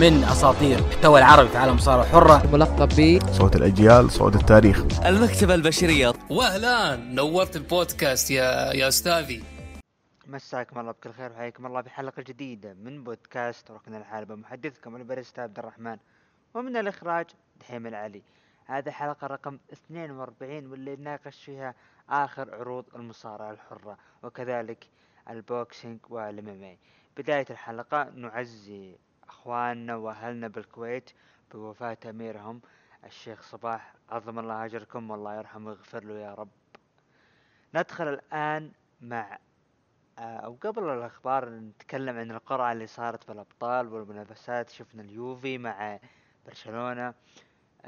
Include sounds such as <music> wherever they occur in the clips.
من أساطير المحتوى العربي في عالم المصارعه الحره ملقب ب صوت الأجيال صوت التاريخ. المكتبة البشرية. واهلا نورت البودكاست يا يا أستاذي. مساكم الله بكل خير وحياكم الله بحلقة جديدة من بودكاست ركن الحلبة محدثكم الباريستا عبد الرحمن ومن الإخراج دحيم العلي. هذه حلقة رقم 42 واللي نناقش فيها آخر عروض المصارعة الحرة وكذلك البوكسينج والميمي بداية الحلقة نعزي أخواننا وأهلنا بالكويت بوفاة أميرهم الشيخ صباح عظم الله أجركم والله يرحمه ويغفر له يا رب. ندخل الآن مع آه، أو قبل الأخبار نتكلم عن القرعة اللي صارت بالأبطال والمنافسات. شفنا اليوفي مع برشلونة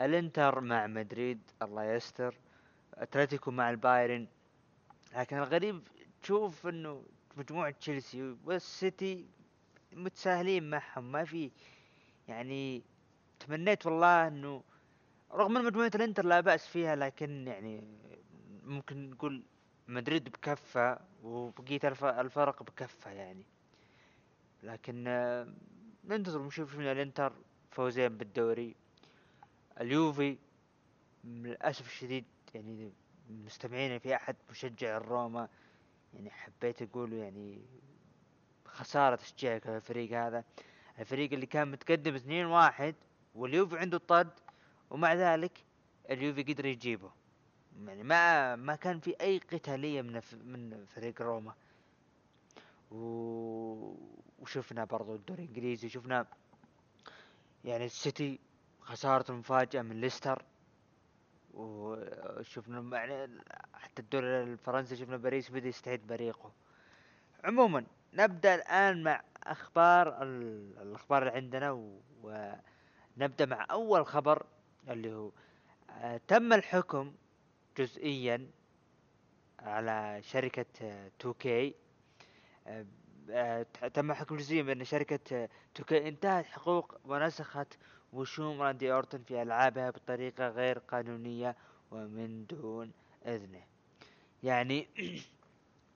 الإنتر مع مدريد الله يستر أتلتيكو مع البايرن. لكن الغريب تشوف إنه مجموعة تشيلسي والسيتي متساهلين معهم ما في يعني تمنيت والله إنه رغم ان مجموعة الإنتر لا بأس فيها لكن يعني ممكن نقول مدريد بكفة وبقية الف- الفرق بكفة يعني. لكن آه، ننتظر ونشوف من الإنتر فوزين بالدوري. اليوفي للأسف الشديد يعني مستمعين في أحد مشجع الروما يعني حبيت أقول يعني خسارة تشجيعك الفريق هذا. الفريق اللي كان متقدم اثنين واحد واليوفي عنده الطرد ومع ذلك اليوفي قدر يجيبه. يعني ما ما كان في أي قتالية من من فريق روما. و... وشفنا برضو الدوري الإنجليزي شفنا يعني السيتي خسارة مفاجئة من ليستر. وشفنا يعني حتى الدوري الفرنسي شفنا باريس بدأ يستعيد بريقه. عموما نبدأ الآن مع أخبار ال... الأخبار اللي عندنا. ونبدأ مع أول خبر اللي هو آه تم الحكم جزئيا على شركة 2K آه، آه، تم حكم جزئيا بأن شركة 2K انتهت حقوق ونسخت وشوم راندي أورتون في ألعابها بطريقة غير قانونية ومن دون إذنه يعني <clears throat>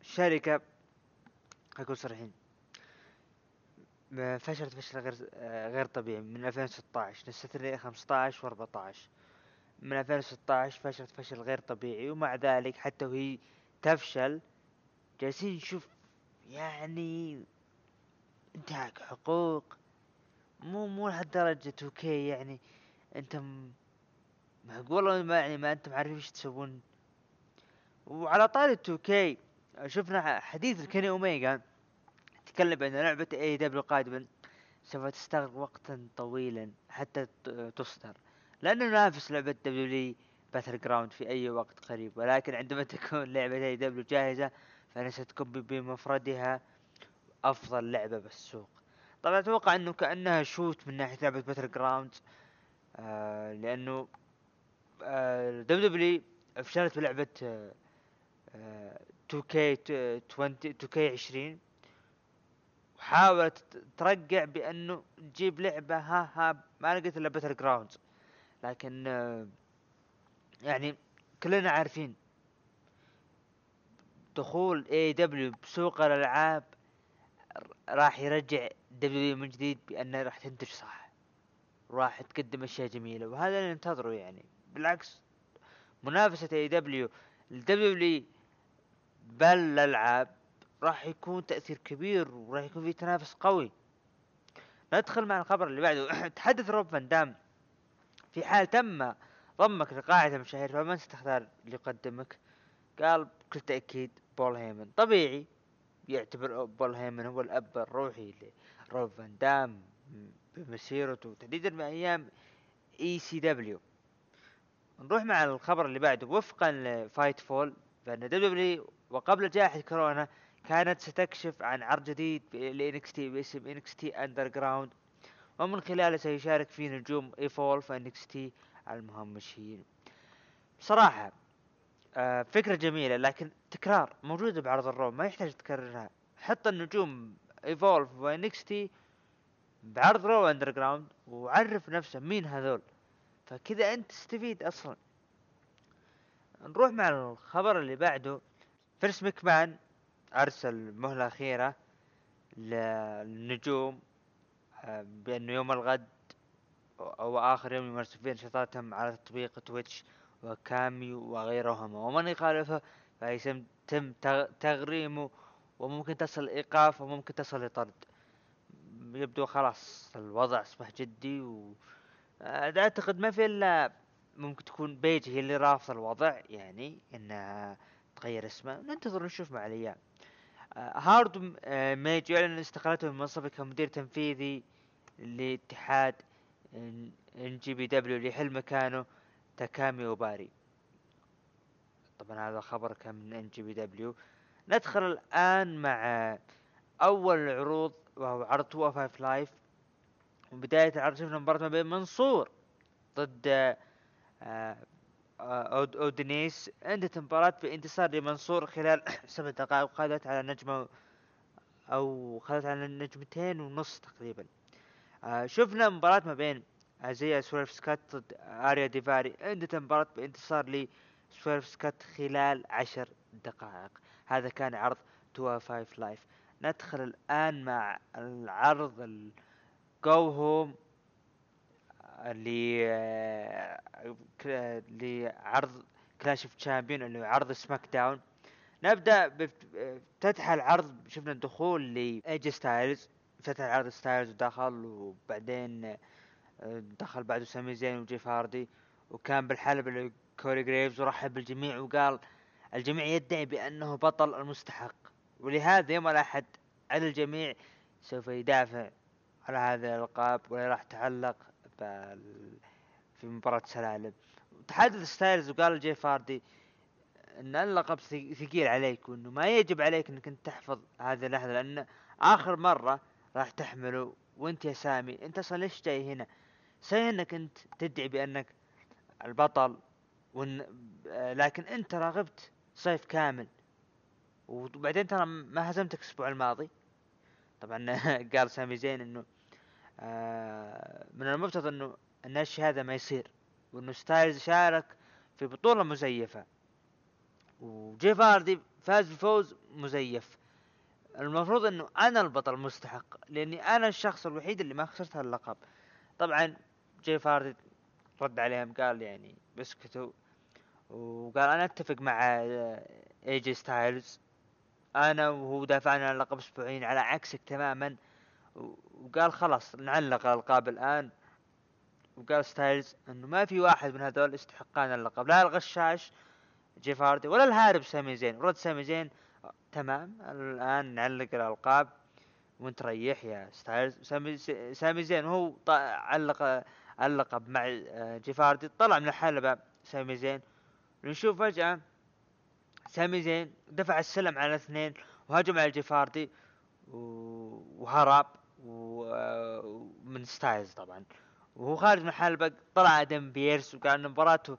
شركة أكون صريحين. فشلت فشل غير غير طبيعي. من 2016 نستثني 15 و14 من 2016 فشلت فشل غير طبيعي. ومع ذلك حتى وهي تفشل جالسين نشوف يعني انتهاك حقوق. مو مو لهالدرجة. okay يعني أنت م- معقول ما يعني ما أنتم عارفين إيش تسوون. وعلى طاري 2K شفنا حديث لكيني اوميجا تكلم بأن لعبة AEW قادما سوف تستغرق وقتا طويلا حتى تصدر. لأنه ينافس لعبة WWE Battleground في أي وقت قريب ولكن عندما <laughs> تكون لعبة AEW جاهزة فانها ستكون بمفردها أفضل لعبة بالسوق. طبعا أتوقع إنه كأنها shoot من ناحية لعبة Battleground آه لأنه آه WWE فشلت بلعبة آه آه 2K 20 2K 20 وحاولت ترقع بأنه تجيب لعبة ها ها ما لقيت إلا Battleground لكن يعني كلنا عارفين دخول AEW بسوق الألعاب راح يرجع WWE من جديد بأنه راح تنتج صح راح تقدم أشياء جميلة وهذا اللي ننتظره يعني. بالعكس منافسة اي دبليو الدبليو بالالعاب راح يكون تأثير كبير وراح يكون في تنافس قوي. ندخل مع الخبر اللي بعده. <clears throat> تحدث روب فان دام. في حال تم ضمك لقاعدة المشاهير فمن ستختار اللي يقدمك. قال بكل تأكيد بول هيمن. طبيعي يعتبر بول هيمن هو الأب الروحي لروب فان دام بمسيرته تحديدا من أيام ECW نروح مع الخبر اللي بعده. وفقا ل Fightful فان WWE وقبل جائحة كورونا كانت ستكشف عن عرض جديد ل NXT باسم NXT Underground ومن خلاله سيشارك فيه نجوم Evolve و NXT المهمشين. بصراحة آه فكرة جميلة لكن تكرار موجودة بعرض ال Raw ما يحتاج تكررها. حط النجوم Evolve و NXT بعرض Raw Underground وعرف نفسه مين هذول. فكذا أنت تستفيد أصلا. نروح مع الخبر اللي بعده. فينس مكمان أرسل مهلة أخيرة للنجوم آه، بأنه يوم الغد أو آخر يوم يمارسون فيه نشاطاتهم على تطبيق Twitch و Cameo وغيرهما. ومن يخالفه فيتم تم تغ- تغريمه وممكن تصل إيقاف وممكن تصل لطرد. يبدو خلاص الوضع أصبح جدي و آه، أعتقد ما في إلا ممكن تكون بيج هي اللي رافضه الوضع يعني إنها تغير اسمه ننتظر نشوف مع الأيام. آه، هارولد آه، ميج يعلن استقالته من منصبه كمدير تنفيذي لاتحاد NJPW ليحل مكانه تاكامي اوباري طبعا هذا خبر كان من NJPW ندخل الآن مع أول العروض وهو عرض 205 Live وبداية العرض شفنا مباراة ما بين منصور ضد آه، أو توني نيس انتهت المباراة بانتصار لمنصور خلال <coughs> سبع دقائق وخذت على نجمة أو خذت على نجمتين ونص تقريبا. آه، شفنا مباراة ما بين ايزايا سويرف سكات ضد آريا ديفاري. انتهت المباراة بانتصار لسويرف سكات خلال عشر دقائق. هذا كان عرض 205 Live. ندخل الآن مع العرض ال go home لعرض Clash of Champions اللي عرض SmackDown نبدا بافتتاح العرض شفنا الدخول ل AJ ستايلز فتح العرض ستايلز ودخل وبعدين آه، دخل بعده سامي زين وجيف هاردي. وكان بالحلبة اللي كوري جريفز ورحب بالجميع وقال الجميع يدعي بأنه بطل المستحق. ولهذا يوم الأحد على الجميع سوف يدافع على هذا الألقاب ولا راح تعلق. في مباراة سلالم تحدث ستايلز وقال لجيف هاردي إن اللقب ثق- ثقيل عليك وإنه ما يجب عليك إنك أنت تحفظ هذه اللحظة لأن آخر مرة راح تحمله وأنت يا سامي. أنت أصلا ليش جاي هنا؟ صحيح إنك أنت تدعي بأنك البطل آه، لكن أنت ترا غبت صيف كامل. وبعدين ترى ما هزمتك الأسبوع الماضي. طبعا <laughs> قال سامي زين إنه آه، من المفترض إنه إن هذا ما يصير وإنه ستايلز شارك في بطولة مزيفة. وجيف هاردي فاز بفوز مزيف. المفروض إنه أنا البطل المستحق لأني أنا الشخص الوحيد اللي ما خسرت هاللقب. طبعا جيف هاردي رد عليهم قال يعني بسكتوا وقال أنا أتفق مع اي جي ستايلز أنا وهو دافعنا عن اللقب أسبوعين على عكسك تماما. وقال خلاص نعلق الألقاب الآن. وقال ستايلز إنه ما في واحد من هذول يستحقان اللقب لا الغشاش جيف هاردي ولا الهارب سامي زين. ورد سامي زين تمام الآن نعلق الألقاب وانت ريح يا ستايلز. سامي سامي زين هو علق اللقب مع آه، جيف هاردي طلع من الحلبة سامي زين. نشوف فجأة سامي زين دفع السلم على الاثنين وهجم على جيف هاردي وهرب. ومن ستايلز طبعا. وهو خارج من الحلبة طلع آدم بيرس وقال ان مباراته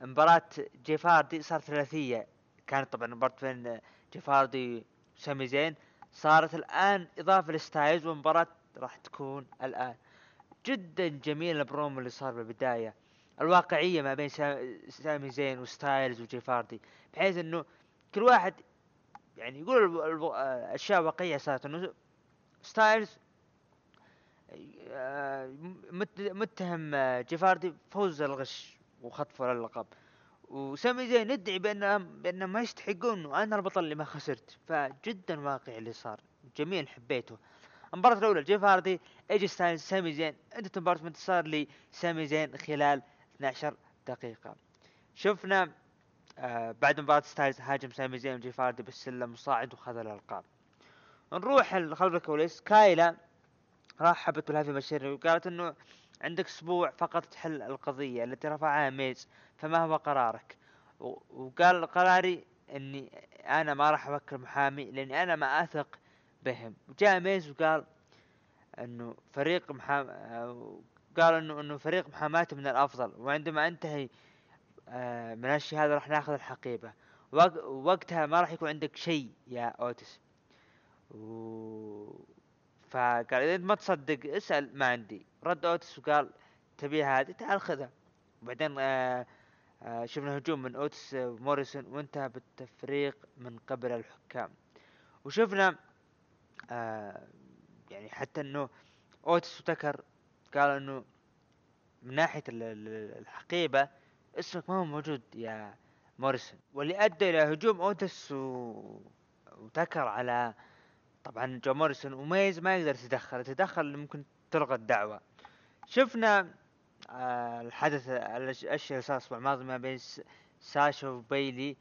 مباراة جيف هاردي صارت ثلاثية. كانت طبعا مباراة بين جيف هاردي وسامي زين. صارت الآن إضافة لستايلز والمباراة راح تكون الآن جدا جميل البرومو اللي صار بالبداية. الواقعية ما بين سا- سامي زين وستايلز وجيف هاردي بحيث إنه كل واحد يعني يقول أشياء واقعية صارت إنه ستايلز متهم آه، جيف هاردي بفوز الغش وخطفه للقب وسامي زين يدعي بانهم بانهم ما يستحقون انه أنا البطل اللي ما خسرت. فجدا واقعي اللي صار. جميل حبيته. المباراة الأولى جيف هاردي اي جي ستايلز سامي زين. انتهت المباراة بانتصار لسامي زين خلال 12 دقيقة. شفنا آه بعد مباراة ستايلز هاجم سامي زين وجيف هاردي بالسلم وصاعد وخذ الألقاب. نروح خلف الكواليس. كايلا رحبت بال Heavy Machinery وقالت إنه عندك أسبوع فقط تحل القضية التي رفعها ميز فما هو قرارك. وقال قراري إني أنا ما راح اوكل محامي لأني أنا ما أثق بهم. وجاء ميز وقال إنه فريق محام قال إنه إنه فريق محاماته من الأفضل وعندما أنتهي آه، من الشيء هذا راح ناخذ الحقيبة. وق- وقتها ما راح يكون عندك شيء يا أوتس. و... فقال إذا ما تصدق اسأل ما عندي. رد أوتس وقال تبيها هذه؟ تعال خذها. وبعدين آه آه شفنا هجوم من أوتس وموريسون وانتهى بالتفريق من قبل الحكام. وشفنا آه يعني حتى إنه أوتس وتكر قالوا إنه من ناحية ال- ال- الحقيبة اسمك ما هو موجود يا موريسون. واللي أدى إلى هجوم أوتس و... وتكر على طبعا جو موريسون وميز ما يقدر يتدخل يتدخل ممكن تلغى الدعوة. شفنا آه الحدث الأشياء اللي الأسبوع الماضي ما بين ساشا وبيلي.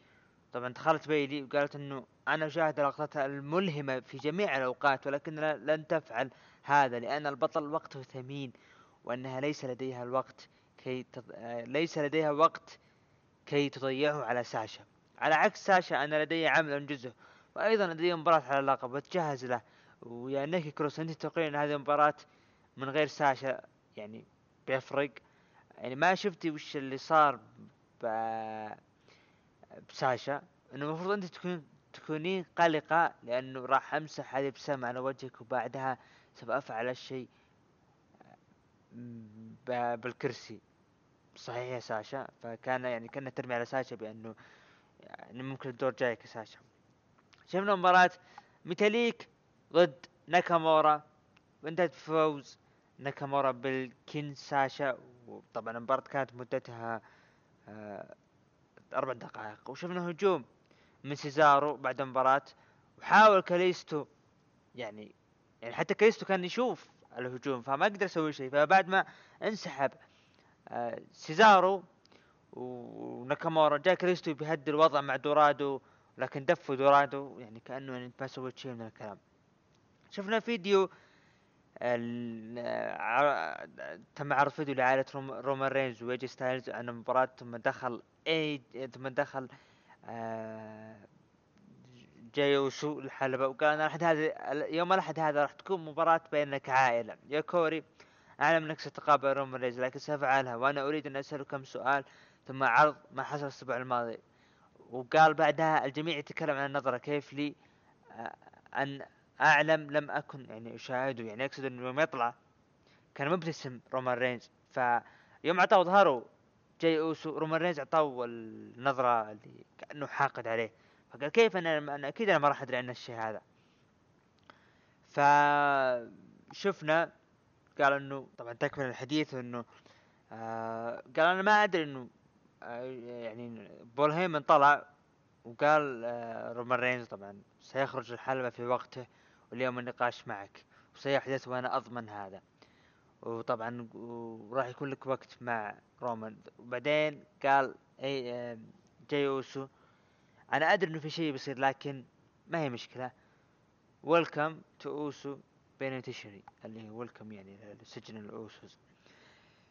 طبعا دخلت بيلي وقالت إنه أنا أشاهد لقطتها الملهمة في جميع الأوقات ولكنها لن تفعل هذا لأن البطل وقته ثمين وأنها ليس لديها الوقت كي تض... آه، ليس لديها وقت كي تضيعه على ساشا. على عكس ساشا أنا لدي عمل انجزه وأيضا لدي مباراة على اللقب وأتجهز له. ويا نيكي كروس انت تقولين إن هذه المباراة من غير ساشا يعني بيفرق. يعني ما شفتي وش اللي صار ب... بساشا. إنه المفروض أنت تكون تكونين قلقة لأنه راح أمسح هذه الابتسامة على وجهك وبعدها سوف أفعل الشيء بالكرسي. صحيح يا ساشا؟ فكان يعني كأنها ترمي على ساشا بأنه يعني ممكن الدور جايك يا ساشا شفنا مباراة ميتاليك ضد ناكامورا. وانتهت بفوز ناكامورا بال Kinshasa وطبعا المباراة كانت مدتها آه، أربع دقائق. وشفنا هجوم من سيزارو بعد المباراة. وحاول كاليستو يعني يعني حتى كاليستو كان يشوف الهجوم فما قدر يسوي شيء. فبعد ما انسحب آه، سيزارو وناكامورا جاء كاليستو بيهدي الوضع مع دورادو لكن دفوا دورادو يعني كأنه يعني ما سويت شيء من الكلام. شفنا فيديو تم عرض فيديو لعائلة روم- رومان رينز ويجي ستايلز عن المباراة ثم دخل اي ثم دخل آه، جاي أوسو الحلبة. وقال أنا الاحد هذا يوم الأحد هذا راح تكون مباراة بيننا كعائلة يا كوري أعلم أنك ستقابل رومان رينز لكن سأفعلها وأنا أريد أن أسأله كم سؤال ثم عرض ما حصل الأسبوع الماضي. وقال بعدها الجميع يتكلم عن النظرة كيف لي آه، أن أعلم لم أكن يعني أشاهده يعني أقصد أنه يوم يطلع. كان مبتسم رومان رينز. فيوم اعطاه ظهره جاي اوسو رومان رينز اعطاه النظرة اللي كأنه حاقد عليه. فقال كيف أنا أنا أكيد أنا ما راح أدري عن الشيء هذا. فشفنا قال إنه طبعا تكمل الحديث إنه آه قال أنا ما أدري إنه يعني بول هيمن طلع وقال آه رومان رينز طبعا سيخرج الحلبة في وقته واليوم النقاش معك وسيحدث وأنا أضمن هذا. وطبعا وراح يكون لك وقت مع رومان. وبعدين قال إي آه، جاي أوسو أنا أدري إنه في شيء بيصير لكن ما هي مشكلة. welcome to Uso Penitentiary اللي هو welcome يعني لسجن الاوسوس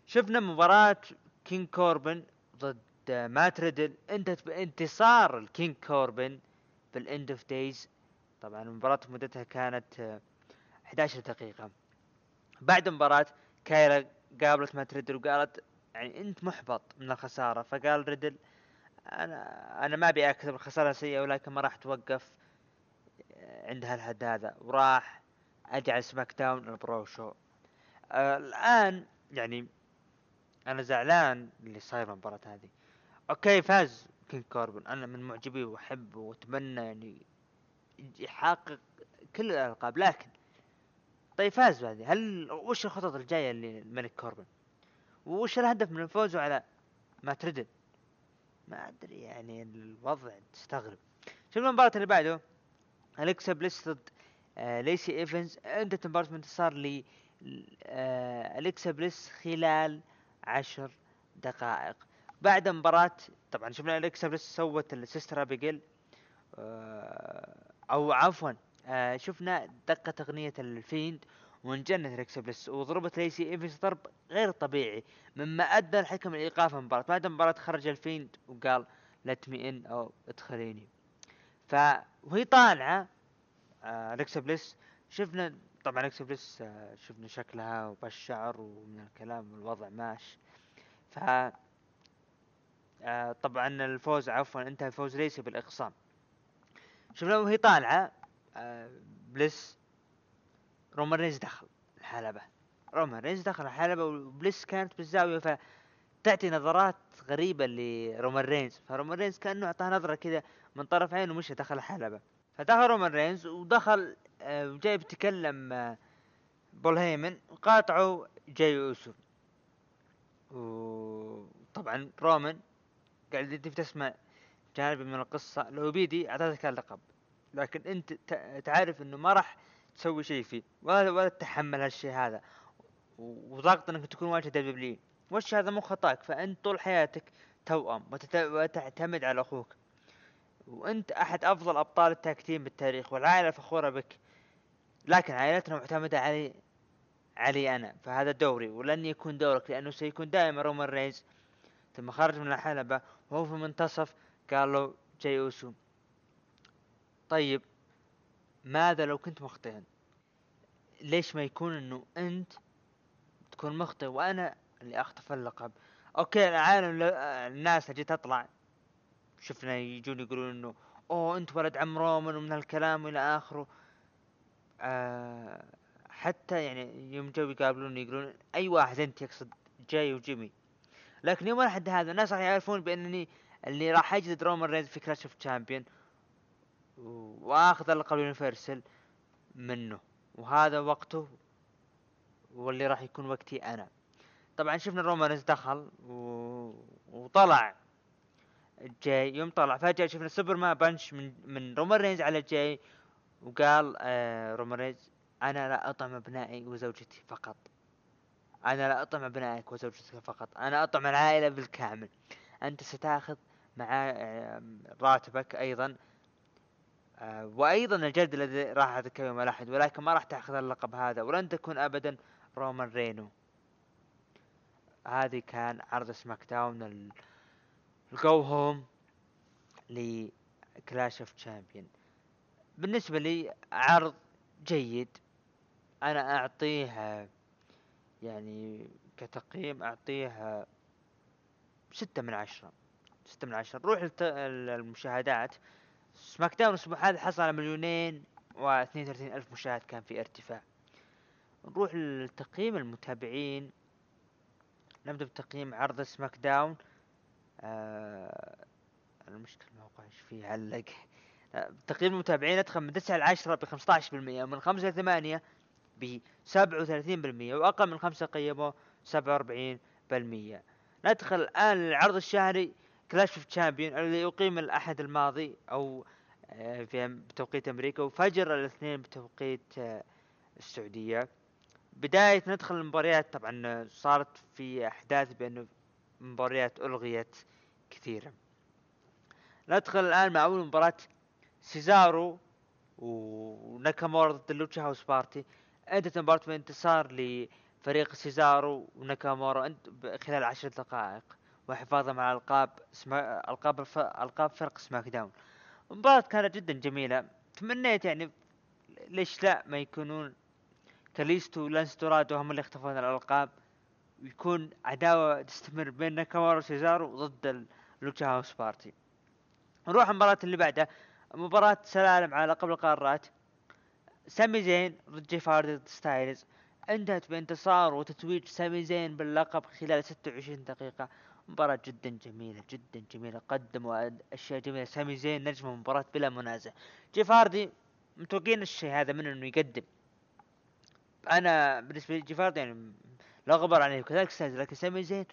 شفنا مباراة كينج كوربن ضد مات ريدل. انتهت بانتصار الكينج كوربن بال End of Days طبعا المباراة مدتها كانت آه، 11 دقيقة. بعد المباراة كايلا قابلت مات ريدل وقالت يعني أنت محبط من الخسارة. فقال ريدل أنا أنا ما أبي اكذب الخسارة سيئة ولكن ما راح توقف آه، عند هالحد هذا. وراح أجعل سماك داون ال bro show آه الآن يعني أنا زعلان اللي صاير بالمباراة هذه. okay فاز كينج كوربن أنا من معجبيه واحبه وأتمنى يعني يحقق كل الألقاب لكن طيب فاز هذه هل وش الخطط الجاية للملك كوربن وش الهدف من فوزه على مات ريدل ما أدري يعني الوضع تستغرب. شوف المباراة اللي بعده. أليكسا بليس ضد آه ليسي إيفنز. انتهت المباراة بانتصار ل آه أليكسا بليس خلال عشر دقائق. بعد مباراة طبعا شفنا أليكسا بليس سوت ال Sister Abigail آه أو عفوا آه شفنا دقت اغنية الفيند وانجنت أليكسا بليس وضربت ليسي ايفنز ضرب غير طبيعي مما أدى الحكم لإيقاف المباراة. بعد المباراة خرج الفيند وقال let me in أو ادخليني. ف وهي طالعة آه أليكسا بليس شفنا طبعا اليكسا بليس آه شفنا شكلها وبالشعر ومن الكلام الوضع ماش ف آه طبعا الفوز عفوا انتهى فوز ليسي بالاخصام شفنا وهي طالعة آه بليس رومان رينز دخل الحلبة. رومان رينز دخل الحلبة وبليس كانت بالزاوية فتعطي نظرات غريبة لرومان رينز فرومان رينز كأنه أعطاه نظرة كذا من طرف عينه ومشى دخل الحلبة. فدخل رومان رينز ودخل آه، وجاي بيتكلم آه، بول هيمن قاطعوا جاي اوسو وطبعا رومان قاعد انت تسمع جانب من القصة. لو بيدي اعطيتك اللقب لكن أنت تعرف إنه ما راح تسوي شيء فيه. ولا ولا تتحمل هالشيء هذا. وضغط إنك تكون واجهة دبليو وش هذا؟ مو خطأك. فأنت طول حياتك توأم وتعتمد على أخوك. وأنت أحد أفضل أبطال ال tag team بالتاريخ والعائلة فخورة بك. لكن عائلتنا معتمدة علي علي أنا فهذا دوري ولن يكون دورك لأنه سيكون دائما رومان رينز. ثم خرج من الحلبة وهو في منتصف قال له جاي أوسو. طيب ماذا لو كنت مخطئا؟ ليش ما يكون إنه أنت تكون مخطئ وأنا اللي أخطف اللقب؟ okay العالم الناس اللي تطلع. شفنا يجون يقولون إنه أوه أنت ولد عم رومان ومن هالكلام إلى آخره. آه حتى يعني يوم جو يقابلون يقولون أي واحد أنت يقصد جاي وجيمي. لكن يوم الحد هذا الناس راح يعرفون بأنني اللي راح أجلد رومان رينز في Clash of Champions وآخذ اللقب ال Universal منه. وهذا وقته واللي راح يكون وقتي أنا. طبعا شفنا رومان دخل و... وطلع. جاي يوم طلع فجأة شفنا Superman punch من من رومان رينز على جاي وقال آه رومان رينز أنا لا أطعم أبنائي وزوجتي فقط. أنا لا أطعم أبنائك وزوجتك فقط. أنا أطعم العائلة بالكامل. أنت ستأخذ مع آه، راتبك أيضا. آه، وأيضا الجلد الذي راح أذكره يوم الأحد ولكن ما راح تأخذ اللقب هذا ولن تكون ابدا رومان رينز. هذه كان عرض SmackDown ال go home ل Clash of Champions بالنسبة لي عرض جيد. أنا اعطيه يعني كتقييم اعطيه ستة من عشرة. ستة من عشرة. نروح المشاهدات. SmackDown الأسبوع هذا حصل على مليونين واثنين وثلاثين ألف مشاهد كان في ارتفاع. نروح لتقييم المتابعين. نبدأ بتقييم عرض SmackDown. آه المشكلة الموقع إيش فيه علق. آه، تقييم المتابعين ادخل من 9 ل 10 ب 15% ومن 5 ل 8 ب 37% وأقل من 5 قيموا 47% ندخل الآن للعرض الشهري Clash of Champions الذي يقيم الأحد الماضي أو آه، في بتوقيت أمريكا وفجر الاثنين بتوقيت آه، السعودية. بداية ندخل المباريات طبعا صارت في أحداث بانه مباريات ألغيت. كثيرا ندخل الآن مع أول مباراة سيزارو وناكامورا ضد ال Lucha House Party. انتهت المباراة بانتصار لفريق سيزارو وناكامورا خلال عشر دقائق. وحفاظهم على ألقاب سما... ألقاب الف... ألقاب فرق SmackDown. المباراة كانت جدا جميلة. تمنيت يعني ليش لا؟ ما يكونون كاليستو ولانس دورادو هم اللي يختفون الألقاب. ويكون عداوة تستمر بين ناكامورا وسيزارو ضد ال Lucha House Party. نروح المباراة اللي بعدها. مباراة سلالم على لقب القارات سامي زين ضد جيف هاردي ضد ستايلز. انتهت بانتصار وتتويج سامي زين باللقب خلال 26 دقيقة. مباراة جدا جميلة جدا جميلة. قدموا أشياء جميلة. سامي زين نجم المباراة بلا منازع. جيف هاردي متوقعين الشيء هذا منه إنه يقدم. أنا بالنسبة لي جيف هاردي يعني لا غبار عليه وكذلك ستايلز لكن سامي زين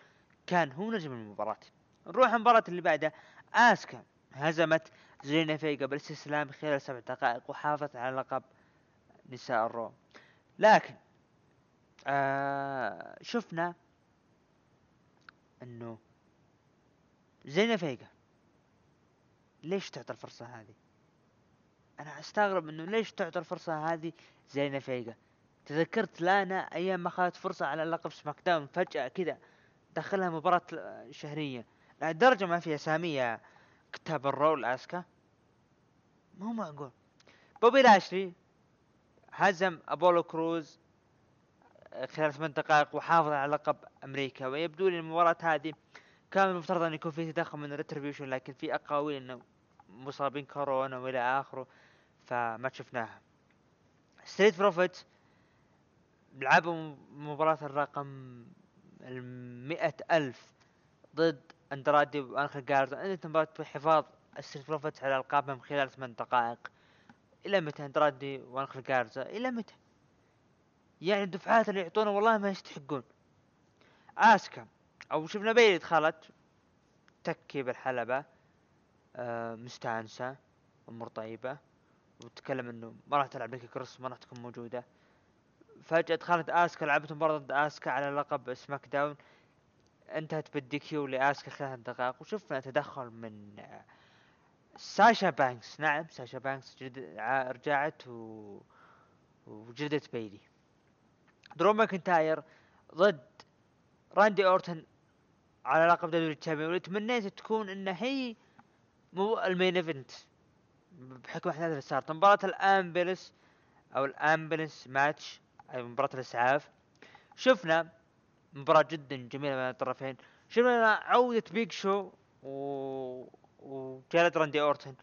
كان هو نجم المباراة. نروح المباراة اللي بعدها. آسكا هزمت زيلينا فيجا بالاستسلام خلال سبع دقائق وحافظت على لقب نساء ال Raw لكن آه شفنا إنه زينة فيجا ليش تعطى الفرصة هذه؟ أنا أستغرب إنه ليش تعطى الفرصة هذه زينة فيجا تذكرت لانا أيام ما أخذت فرصة على لقب سماك داون فجأة كذا دخلها مباراة شهرية. لدرجة ما فيها سامية. كتاب الرول أسكا. مو معقول. بوبي لاشلي هزم أبولو كروز خلال ثمان دقائق وحافظ على لقب أمريكا. ويبدو لي المباراة هذه كان المفترض أن يكون في تدخل من ريتريبيوشن لكن في أقاويل انه مصابين كورونا وإلى آخره فما شفناها. ستريت بروفيت لعبوا مباراة الرقم المئة ألف ضد اندرادي وانخل جارزا انتهت مباراة بحفاظ الستريت بروفيتس على ألقابهم خلال ثمان دقائق. إلى متى اندرادي وانخل جارزا إلى متى؟ يعني الدفعات اللي يعطونا والله ما يستحقون. اسكا أو شفنا بيلي دخلت. تحكي بالحلبة. آه مستانسة. أمور طيبة. وتكلم إنه ما راح تلعب نيكي كروس ما راح تكون موجودة. فجأة دخلت آسكا لعبت مباراة ضد آسكا على لقب سماك داون. انتهت بال DQ لاسكا ثلاث دقائق وشفنا تدخل من آه، ساشا بانكس. نعم ساشا بانكس جد... ع- رجعت و... وجلدت بيلي. درو ماكنتاير ضد راندي أورتن على لقب W Champion واللي تمنيت تكون إن هي مو ال main event بحكم الاحداث اللي صارت مباراة ال ambulance أو ال ambulance match مباراة الإسعاف. شفنا مباراة جدا جميلة بين الطرفين. شفنا عودة بيج شو و وجلد راندي أورتن.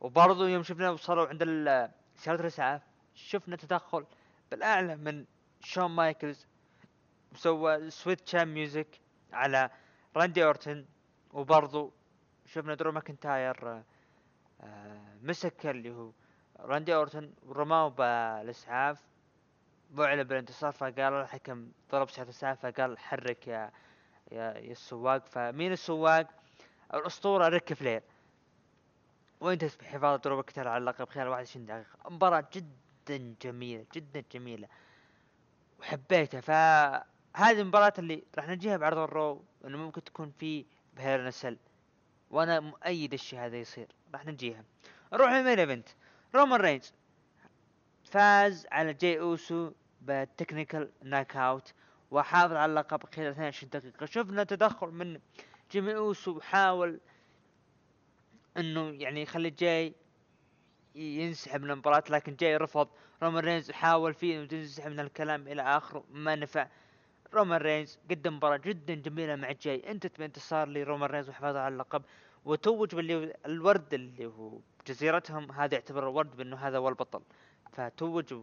وبرضه يوم شفنا وصلوا عند سيارة الإسعاف شفنا تدخل بالأعلى من شون مايكلز وسوى sweet chin music على راندي أورتن. وبرضو شفنا درو ماكنتاير آه، مسك اللي هو راندي أورتن ورماه بالإسعاف. بعلى بالانتصار فقال الحكم ضرب ساعة الاسعاف فقال حرك يا يا, يا السواق. فمين السواق؟ الأسطورة ريك فلير. وانتهت بحفاظ درو ماكنتاير على اللقب خلال 21 دقيقة. مباراة جدا جميلة جدا جميلة. وحبيتها فهذه المباراة اللي راح نجيها بعرض الرو انه ممكن تكون في ب Hell in a Cell. وأنا مؤيد الشيء هذا يصير. راح نجيها. نروح لل main event. رومان رينز. فاز على جاي أوسو بال technical knock out وحافظ على اللقب خلال 22 دقيقة. شفنا تدخل من جيمي أوسو حاول إنه يعني يخلي جاي ينسحب من المباراة لكن جاي رفض. رومان رينز حاول فيه إنه ينسحب من الكلام إلى آخره ما نفع. رومان رينز قدم مباراة جدا جميلة مع جاي انتهت بانتصار لرومان رينز وحفاظه على اللقب؟ وتوج باللي الورد اللي هو جزيرتهم هذا يعتبر الورد بأنه هذا هو البطل. فتوج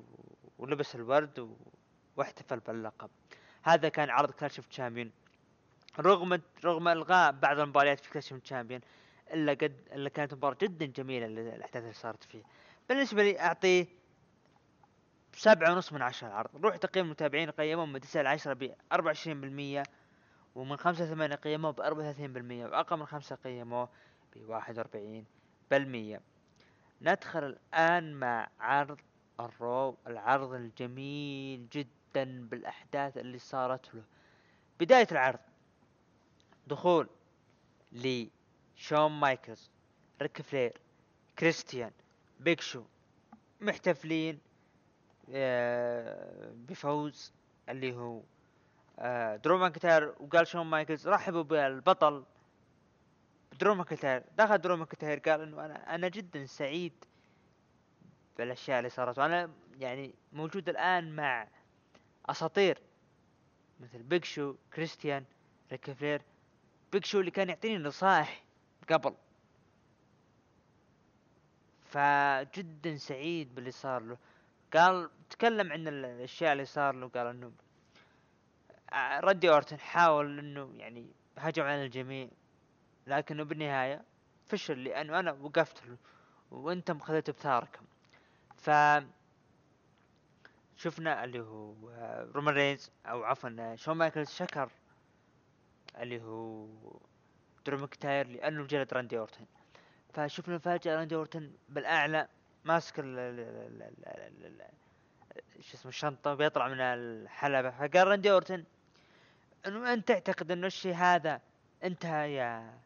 ولبس الورد. واحتفل باللقب. هذا كان عرض Clash of Champion رغم رغم إلغاء بعض المباريات في Clash of Champion إلا قد إلا كانت مباراة جدا جميلة ال- الاحداث اللي صارت فيه. بالنسبة لي اعطيه سبعة ونص من عشرة العرض روح تقييم المتابعين قيموه من تسعة لعشرة ب 24% ومن خمسة ثمانية قيموه ب 34% وأقل من خمسة قيموه ب 41% ندخل الآن مع عرض الرو العرض الجميل جدا بالأحداث اللي صارت له. بداية العرض دخول لشون مايكلز ريك فلير كريستيان بيج شو محتفلين آه، بفوز اللي هو آه، درو ماكنتاير وقال شون مايكلز رحبوا بالبطل. درو ماكنتاير دخل درو ماكنتاير قال إنه أنا أنا جدا سعيد بالأشياء اللي صارت. وأنا يعني موجود الآن مع أساطير مثل بيج شو كريستيان ريك فلير بيج شو اللي كان يعطيني نصائح قبل. فجدا سعيد باللي صار له. قال تكلم عن ال- الأشياء اللي صار له قال إنه ع- راندي أورتن حاول إنه يعني هجم على الجميع لكنه بالنهاية فشل لأنه أنا وقفت له. وأنتم خذيتوا بثاركم. ف شفنا اللي هو آه، رومان رينز أو عفوا آه، شون مايكلز شكر اللي هو درو ماكنتاير لأنه جلد راندي أورتن. فشفنا فجأة راندي أورتن بالأعلى ماسك ال شو اسمه الشنطة بيطلع من الحلبة. فقال راندي أورتن إنه أنت تعتقد إنه الشيء هذا انتهى يا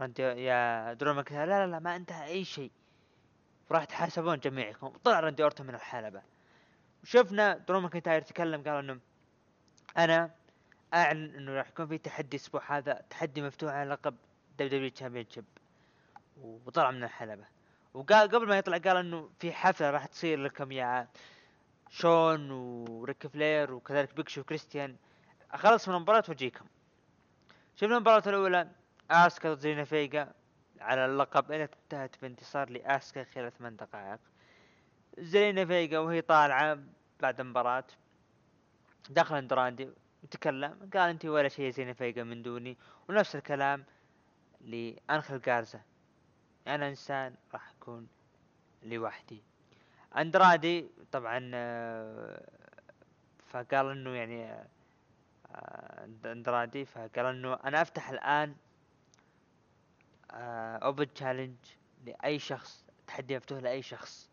راندي يا درو ماكنتاير لا لا لا ما انتهى أي شيء. وراح تحاسبون جميعكم. طلع راندي اورتن من الحلبة. وشفنا درو ماكنتاير تكلم قال إنه أنا أعلن إنه راح يكون في تحدي الأسبوع هذا تحدي مفتوح على لقب WW championship وطلع من الحلبة. وقال قبل ما يطلع قال إنه في حفلة راح تصير لكم يا شون وريك فلير وكذلك بيج شو وكريستيان. أخلص من المباراة وأجيكم. شفنا المباراة الأولى اسكا ضد زيلينا فيجا على اللقب انتهت بانتصار لأسكا خلال ثمان دقائق. زيلينا فيجا وهي طالعة بعد المباراة دخل اندرادي وتكلم. قال انت ولا شيء زيلينا فيجا من دوني. ونفس الكلام لانخل جارزا أنا إنسان راح أكون لوحدي. اندرادي طبعا آه، فقال إنه يعني آه، اندرادي فقال إنه أنا أفتح الآن open challenge لأي شخص تحدي مفتوح لأي شخص.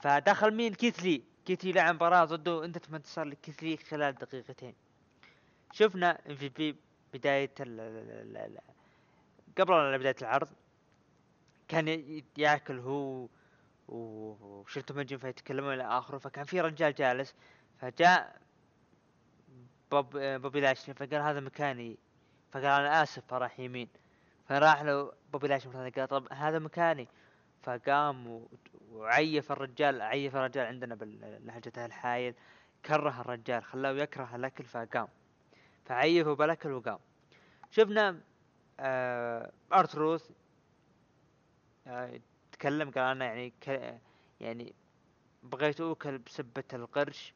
فدخل مين؟ كيث لي. كيث لي لعب مباراة ضده انتهت بانتصار لكيث لي خلال دقيقتين. شفنا MVP بداية ال ال ال قبل بداية العرض كان ياكل هو و- وشيلتون بنجامين فيتكلمون إلى آخره فكان في رجال جالس. فجاء بوب بوبي لاشلي فقال هذا مكاني. فقال أنا آسف فراح يمين. فراح له بوبي لاشلي مرة ثانية قال طب هذا مكاني. فقام وعيف الرجال عيف الرجال عندنا بلهجته الحايل كره الرجال خلاه يكره الأكل فقام. فعيفه بالأكل وقام. شفنا آه ارتروث آه تكلم قال أنا يعني ك يعني بغيت أوكل بسبة القرش.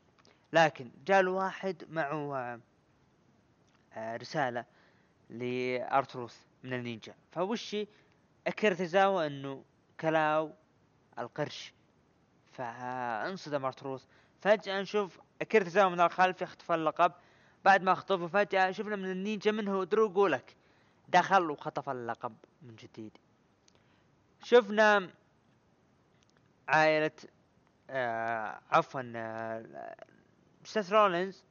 لكن جاء له واحد معه آه، رسالة لآر تروث من النينجا. فوشي اكيرا تيزاوا أنه كلاو القرش. فانصدم آر تروث فجأة نشوف اكيرا تيزاوا من الخلف يخطف اللقب. بعد ما خطفه فجأة شفنا من النينجا منه درو جولاك دخل وخطف اللقب من جديد. شفنا عائلة آه عفوا آه سيث رولينز.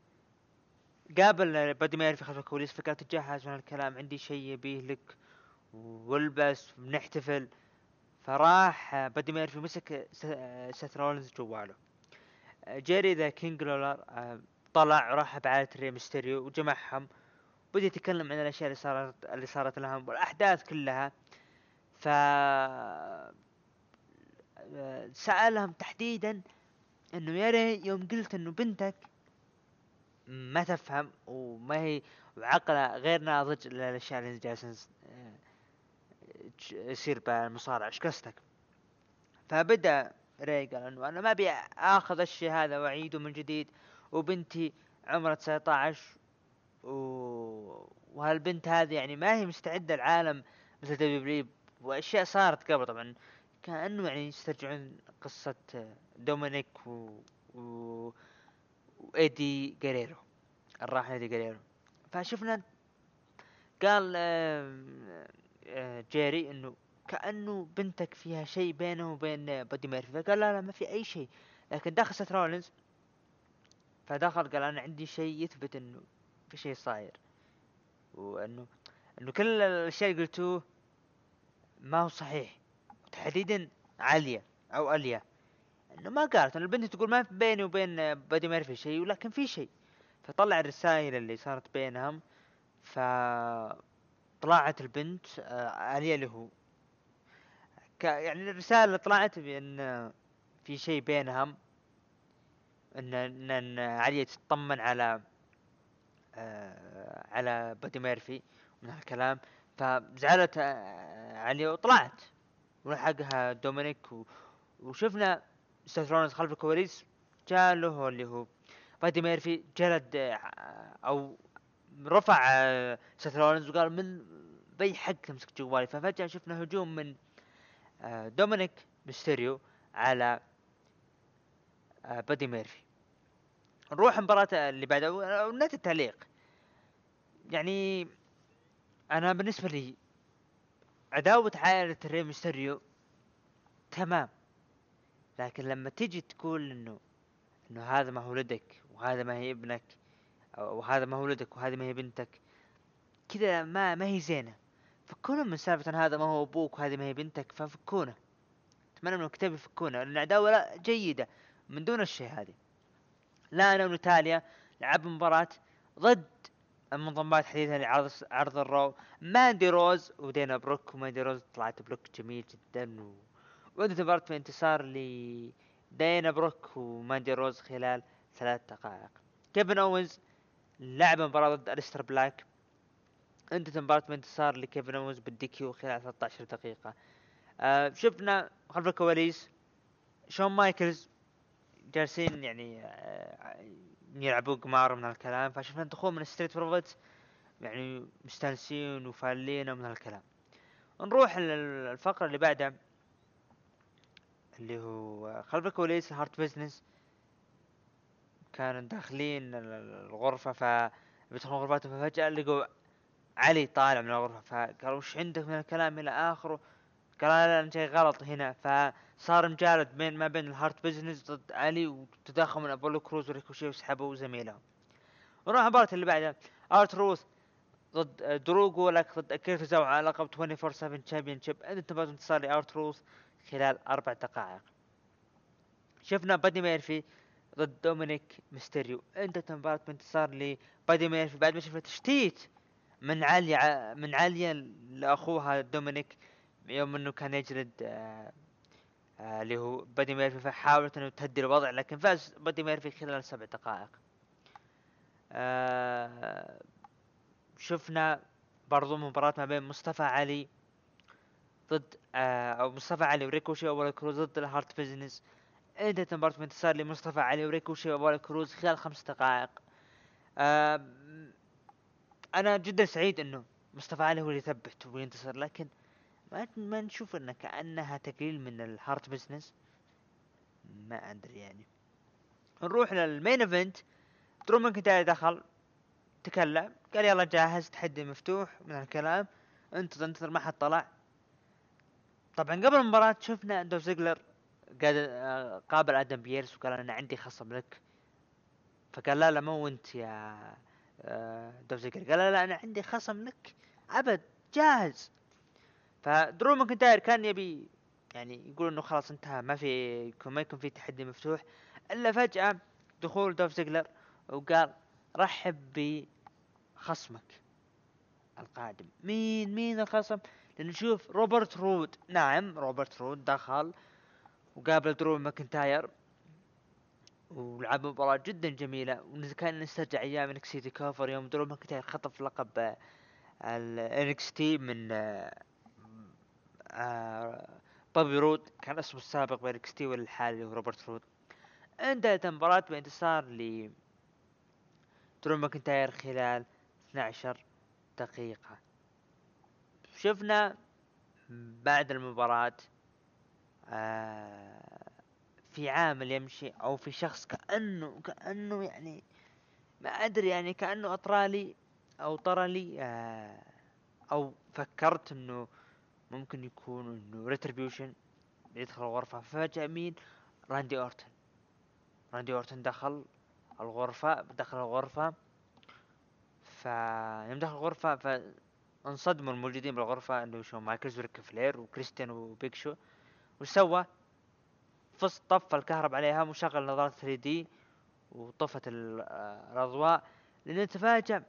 قابل بادي ميرفي خلف الكواليس فقال تجهز من الكلام عندي شيء يبيه لك والبس بنحتفل فراح آه، بادي ميرفي مسك سيث رولينز جواله. جيري the King لولر آه، طلع وراح بعائلة ري ميستيريو وجمعهم. بدي يتكلم عن الأشياء اللي صارت اللي صارت لهم والأحداث كلها. ف آه، سألهم تحديدا إنه يا ري يوم قلت إنه بنتك ما تفهم وما هي وعقلها غير ناضج للاشياء اللي جالسين نس- آه، يصير بالمصارعة إيش قصدك؟ فبدأ ري قال إنه أنا ما أبي آخذ الشيء هذا وأعيده من جديد. وبنتي عمرها 19 و... وهالبنت هذه يعني ما هي مستعدة العالم مثل دبليو وأشياء صارت قبل. طبعا كأنه يعني يسترجعون قصة دومينيك و... و... وإيدي جريرو الراحل إيدي جريرو. فشفنا قال آه، جيري إنه كأنه بنتك فيها شيء بينه وبين بادي ميرفي. فقال لا لا ما في أي شيء. لكن دخل سيث رولينز فدخل قال أنا عندي شيء يثبت إنه في شيء صاير. وإنه إنه كل الأشياء اللي قلتوه ما هو صحيح. تحديدا عليا أو اليا إنه ما قالت إنه البنت تقول ما في بيني وبين بادي ميرفي شيء ولكن في شيء. فطلع الرسائل اللي صارت بينهم ف طلعت البنت آه، اليا اللي هو. ك... يعني الرسالة اللي طلعت بأن في شيء بينهم ان ان, إن عليا تطمن على آه على بادي ميرفي من هالكلام. فزعلت آه عليا وطلعت. ولحقها دومينيك و... وشفنا سيث رولينز خلف الكواليس جاء له اللي هو بادي ميرفي جلد آه، أو رفع آه، سيث رولينز وقال من بي حق تمسك جوالي. ففجأة شفنا هجوم من آه، دومينيك ميستيريو على بادي ميرفي. نروح المباراة اللي بعدها و- ونهاية التعليق. يعني أنا بالنسبة لي عداوة عائلة ري ميستيريو تمام. لكن لما تيجي تقول إنه إنه هذا ما هو ولدك وهذا ما هي ابنك وهذا ما هو ولدك وهذه ما هي بنتك كذا ما ما هي زينة. فكونا من سالفة هذا ما هو أبوك وهذه ما هي بنتك ففكونا. أتمنى من الكتاب يفكونا لأن العداوة لا جيدة من دون الشيء هذه. لانا ونتاليا لعب مباراة ضد المنظمات حديثا لعرض عرض الرو. ماندي روز ودانا بروك وماندي روز طلعت ب look جميل جدا و... وانتهت المباراة بانتصار ل دانا بروك وماندي روز خلال ثلاث دقائق. كيفن أوينز لعب مباراة ضد أليستر بلاك. انتهت المباراة بانتصار لكيفن أوينز بال DQ خلال 13 دقيقة. آه شفنا خلف الكواليس شون مايكلز جالسين يعني آه يلعبوا قمار من هالكلام فشفنا دخول من ستريت بروفيتس يعني مستانسين وفالين ومن هالكلام نروح للفقرة اللي بعدها. اللي هو خلف الكواليس هارت بزنس كانوا داخلين ال- ال- الغرفة ف بيدخلون غرفاتهم ففجأة لقوا علي طالع من الغرفة فقالوا وش عندك من الكلام إلى آخره؟ قال لا أنا شيء غلط هنا. فصار مجالد بين ما بين الهارت بزنس ضد علي وتدخل من أبولو كروز وريكوشي وسحبوا زميلهم ونروح المباراة اللي بعدها. آر تروث ضد آه، درو جولاك ضد اكيرا تيزاوا على لقب 24 7 championship انتهت بانتصار لآر تروث خلال أربع دقائق. شفنا بادي ميرفي ضد دومينيك ميستيريو. انتهت المباراة بانتصار لبادي ميرفي بعد ما شفنا تشتيت من عليا ع- من عليا لأخوها دومينيك يوم إنه كان يجلد آه، آه، اللي هو بادي ميرفي فحاولت إنه تهدي الوضع لكن فاز بادي ميرفي خلال سبع دقائق. آه، شفنا برضو مباراة ما بين مصطفى علي ضد آه مصطفى علي وريكوشي وابولو كروز ضد الهارت بزنس. انتهت المباراة بانتصار لمصطفى علي وريكوشي وابولو كروز خلال خمس دقائق. آه أنا جدا سعيد إنه مصطفى علي هو اللي يثبت وينتصر لكن ما ما نشوف إنه كأنها تقليل من الهارت بزنس. ما أدري يعني. نروح لل main event. درو ماكنتاير دخل تكلم قال يلا جاهز تحدي مفتوح من الكلام. انتظر انتظر ما حد طلع. طبعا قبل المباراة شفنا دولف زيجلر قال آه، قابل آدم بيرس وقال أنا عندي خصم لك. فقال لا لا مو أنت يا آه، دولف زيجلر. قال لا لا أنا عندي خصم لك. أبد جاهز. فدرو ماكنتاير كان يبي يعني يقول إنه خلاص انتهى ما في ما يكون في تحدي مفتوح. إلا فجأة دخول دوف زيجلر وقال رحب بخصمك القادم. مين مين الخصم؟ لنشوف روبرت رود. نعم روبرت رود دخل وقابل درو ماكنتاير ولعب مباراة جدا جميلة. وكان نسترجع أيام NXT TakeOver يوم درو ماكنتاير خطف لقب ال NXT من آه، بوبي رود. كان اسمه السابق ب NXT والحالي روبرت رود. انتهت المباراة بانتصار ل درو ماكنتاير خلال 12 دقيقة. شفنا بعد المباراة آه في عامل يمشي أو في شخص كأنه كأنه يعني ما أدري يعني كأنه اطرالي أو طرلي آه أو فكرت إنه ممكن يكون إنه Retribution يدخل الغرفة. ففجأة مين؟ راندي أورتن. راندي أورتن دخل الغرفة دخل الغرفة ف يوم دخل الغرفة فانصدموا الموجودين بالغرفة انه شو مايكلز وريك فلير وكريستيان وبيك شو. وش سوى؟ فص طفى الكهرب عليها وشغل نظارة 3D وطفت ال- الأضواء. لأنه تفاجأ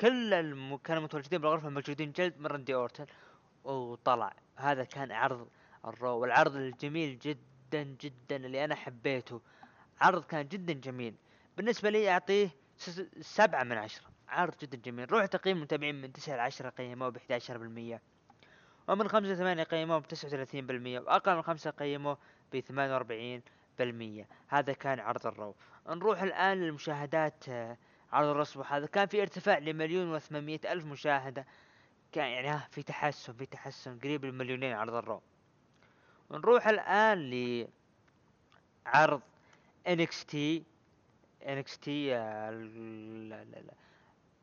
كل الم... كانوا متواجدين بالغرفة موجودين جلد من راندي أورتن وطلع. هذا كان عرض الرو والعرض الجميل جدا جدا اللي أنا حبيته. عرض كان جدا جميل. بالنسبة لي أعطيه سبعة من عشرة. عرض جدا جميل. روح تقييم المتابعين من تسعة لعشرة قيموه ب 11% ومن خمسة ثمانية قيموه ب 39% وأقل من خمسة قيموه ب 48% هذا كان عرض الرو نروح الآن للمشاهدات آه، عرض الرسم هذا كان في ارتفاع لمليون وثمانمية ألف مشاهدة. كان يعني ها في تحسن في تحسن قريب المليونين عرض الرو نروح الآن لعرض NXT NXT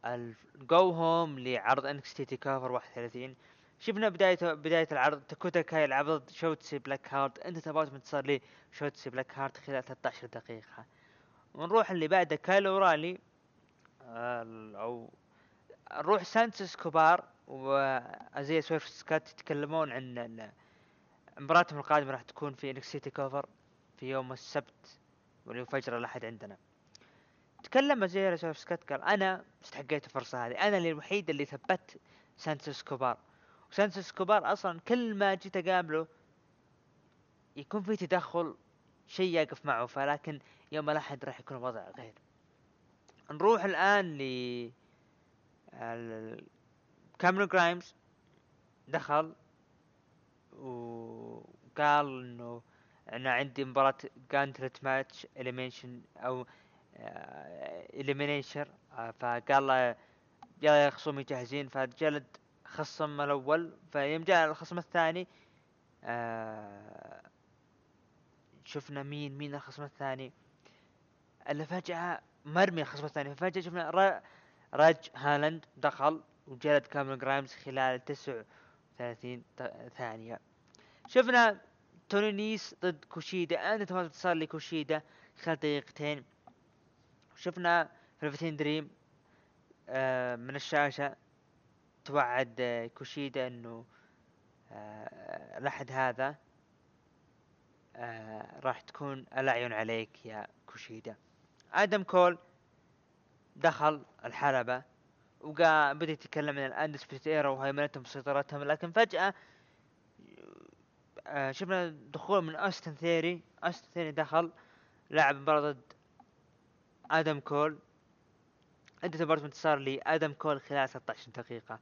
ال go home لعرض NXT TakeOver 31 شفنا بداية بداية العرض داكوتا كاي يلعب ضد شوتسي بلاك هارت انتهت بانتصار لشوتسي بلاك هارت خلال 13 دقيقة. ونروح اللي بعده كايل أورالي آه، أو نروح سانتوس اسكوبار وأيزيا سويرف سكات يتكلمون عن مباراتهم القادمة راح تكون في NXT TakeOver في يوم السبت واللي هو فجر الأحد عندنا. تكلم سكات قال أنا استحقيت الفرصة هذه أنا الوحيد اللي ثبت سانتوس اسكوبار. وسانتوس اسكوبار أصلا كل ما جيت أقابله يكون في تدخل شيء يقف معه فلكن يوم الاحد راح يكون الوضع غير. نروح الآن ل كاميرون جرايمز. دخل وقال إنه أنا عندي مباراة gauntlet match elimination أو eliminator فقال له يا خصومي جاهزين. فجلد خصم الأول فيوم جاء الخصم الثاني آه، شفنا مين مين الخصم الثاني؟ اللي فجأة مرمي الخصم الثاني. فجأة شفنا را- ريدج هولاند دخل وجلد كاميرون جرايمز خلال 39 ت- ثانية. شفنا توني نيس ضد كوشيدا. انتهت بانتصار لكوشيدا. خلال دقيقتين. شفنا فلفتين دريم آه، من الشاشة. توعد آه، كوشيدا إنه آه، الأحد هذا آه، راح تكون الأعين عليك يا كوشيدا. آدم كول دخل الحلبة وقا بدأ يتكلم عن ال Undisputed Era وهيمنتهم وسيطرتهم لكن فجأة شفنا دخول من أستن ثيري. أستن ثيري دخل لعب مباراة ضد آدم كول. انتهت مباراة بانتصار لادم كول خلال 16 دقيقة.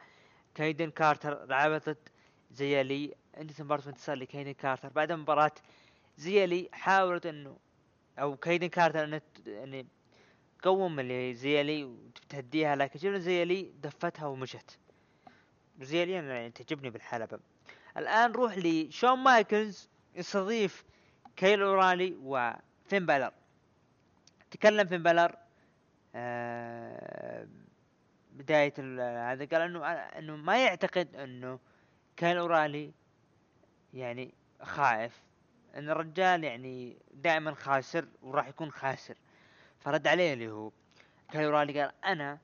كايدن كارتر لعبت ضد زيالي انتهت مباراة بانتصار لكايدن كارتر. بعد مباراة زيالي حاولت انه أو كايدن كارتر إنه يعني قوم اللي زيالي وتهديها لكن شفنا زيالي؟ دفتها ومشت. زيالي يعني تعجبني بالحلبة. الآن نروح لشون مايكلز يستضيف كايل أورالي وفين بالر. تكلم فين بالر آه بداية هذا قال إنه إنه ما يعتقد إنه كايل أورالي يعني خايف إن الرجال يعني دائما خاسر وراح يكون خاسر. فرد عليه اللي هو كايل أورالي قال أنا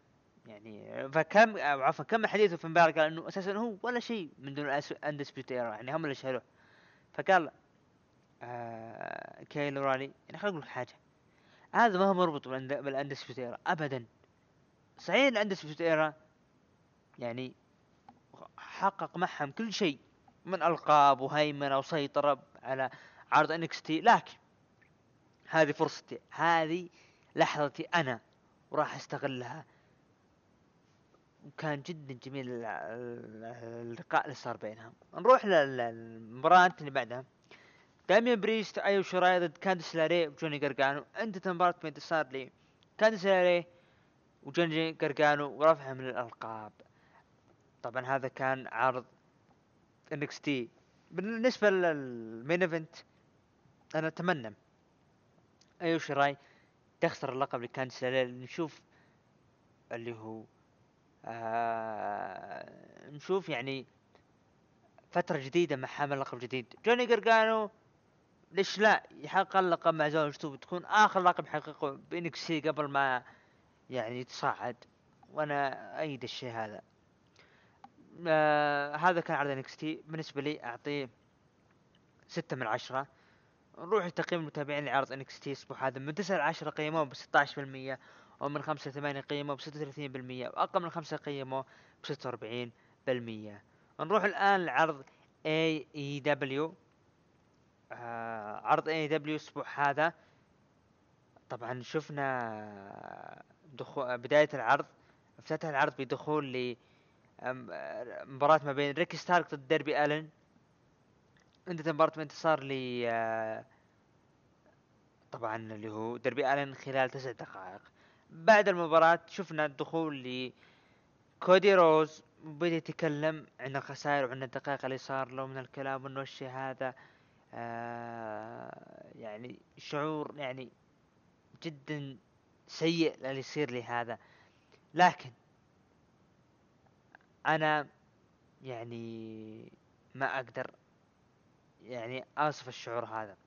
يعني فكم عفوا كمل حديثه فين بالر قال إنه أساسا هو ولا شيء من دون Undisputed يعني هم اللي شالوه. فقال آه كايل أورالي يعني خليني أقول لك حاجة. هذا ما هو مربوط بال Undisputed Era ابدا صحيح ال Undisputed Era يعني حقق معهم كل شيء من القاب وهيمنه وسيطره على عرض NXT لكن هذه فرصتي هذه لحظتي أنا وراح استغلها وكان جدا جميل ال- ال- اللقاء اللي صار بينهم نروح لل- للمباراة اللي بعدها داميان بريست ايو شراي ضد كانديس لاري وجوني قرقانو انتهت المباراة بانتصار لي كانديس لاري وجوني قرقانو ورفعهم للالقاب طبعا هذا كان عرض NXT بالنسبة لل main event أنا اتمنى ايو شراي تخسر اللقب لكاندس لاري نشوف اللي هو آه نشوف يعني فترة جديدة مع حامل لقب جديد جوني قرقانو ليش لا؟ يحقق اللقب مع زوجته وتكون آخر لقب يحققه ب NXT قبل ما يعني يتصاعد. وأنا ايد الشيء هذا. آه هذا كان عرض NXT بالنسبة لي أعطيه ستة من عشرة. نروح لتقييم المتابعين لعرض NXT الأسبوع هذا من تسعة لعشرة قيموه ب 16% ومن خمسة لثمانية قيموه ب 36% وأقل من خمسة قيموه ب 46% نروح الآن لعرض AEW عرض AEW الأسبوع هذا. طبعا شفنا دخول بداية العرض افتتح العرض بدخول ل مباراة ما بين ريكي ستارك ضد ديربي آلن. انتهت المباراة بانتصار ل آه، طبعا اللي هو ديربي آلن خلال تسع دقائق. بعد المباراة شفنا الدخول ل كودي روز. بدأ يتكلم عن الخسائر وعن الدقائق اللي صار له من الكلام انه الشيء هذا آه يعني شعور يعني جدا سيء اللي يصير لي هذا. لكن أنا يعني ما أقدر يعني اصف الشعور هذا.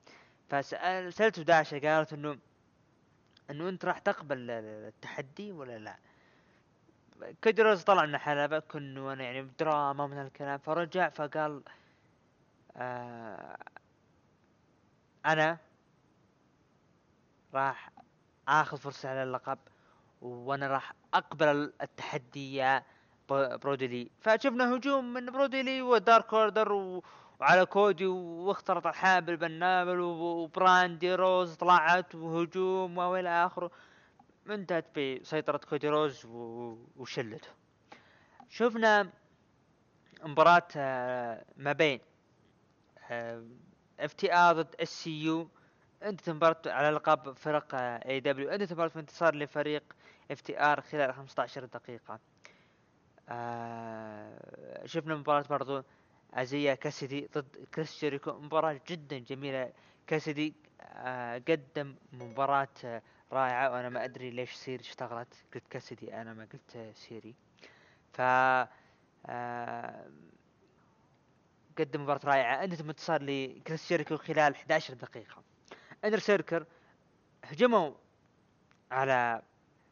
فسأل سألت داشة قالت إنه إنه أنت راح تقبل التحدي ولا لا؟ كدروز طلع من كنه أنا يعني بدراما من الكلام فرجع فقال آه أنا راح آخذ فرصة على اللقب وأنا راح أقبل التحدي يا برودي لي فشفنا هجوم من برودي لي و Dark Order و... وعلى كودي واختلط الحابل بالنابل وبراندي روز طلعت وهجوم وإلى آخره. انتهت بسيطرة كودي روز و... وشلته شفنا مباراة آه، ما بين FTR ضد SCU انتهت المباراة على لقب فرق AEW انتهت المباراة بانتصار لفريق FTR خلال 15 دقيقة. آه شفنا مباراة برضو ازايا كاسيدي ضد كريس جيريكو مباراة جدا جميلة. كاسيدي آه قدم مباراة رائعة وأنا ما أدري ليش Siri اشتغلت. قلت كاسدي أنا ما قلت Siri. ف آه قدم مباراة رائعة. انتهت انتصار لكريس جيريكو خلال 11 دقيقة. Inner Circle هجموا على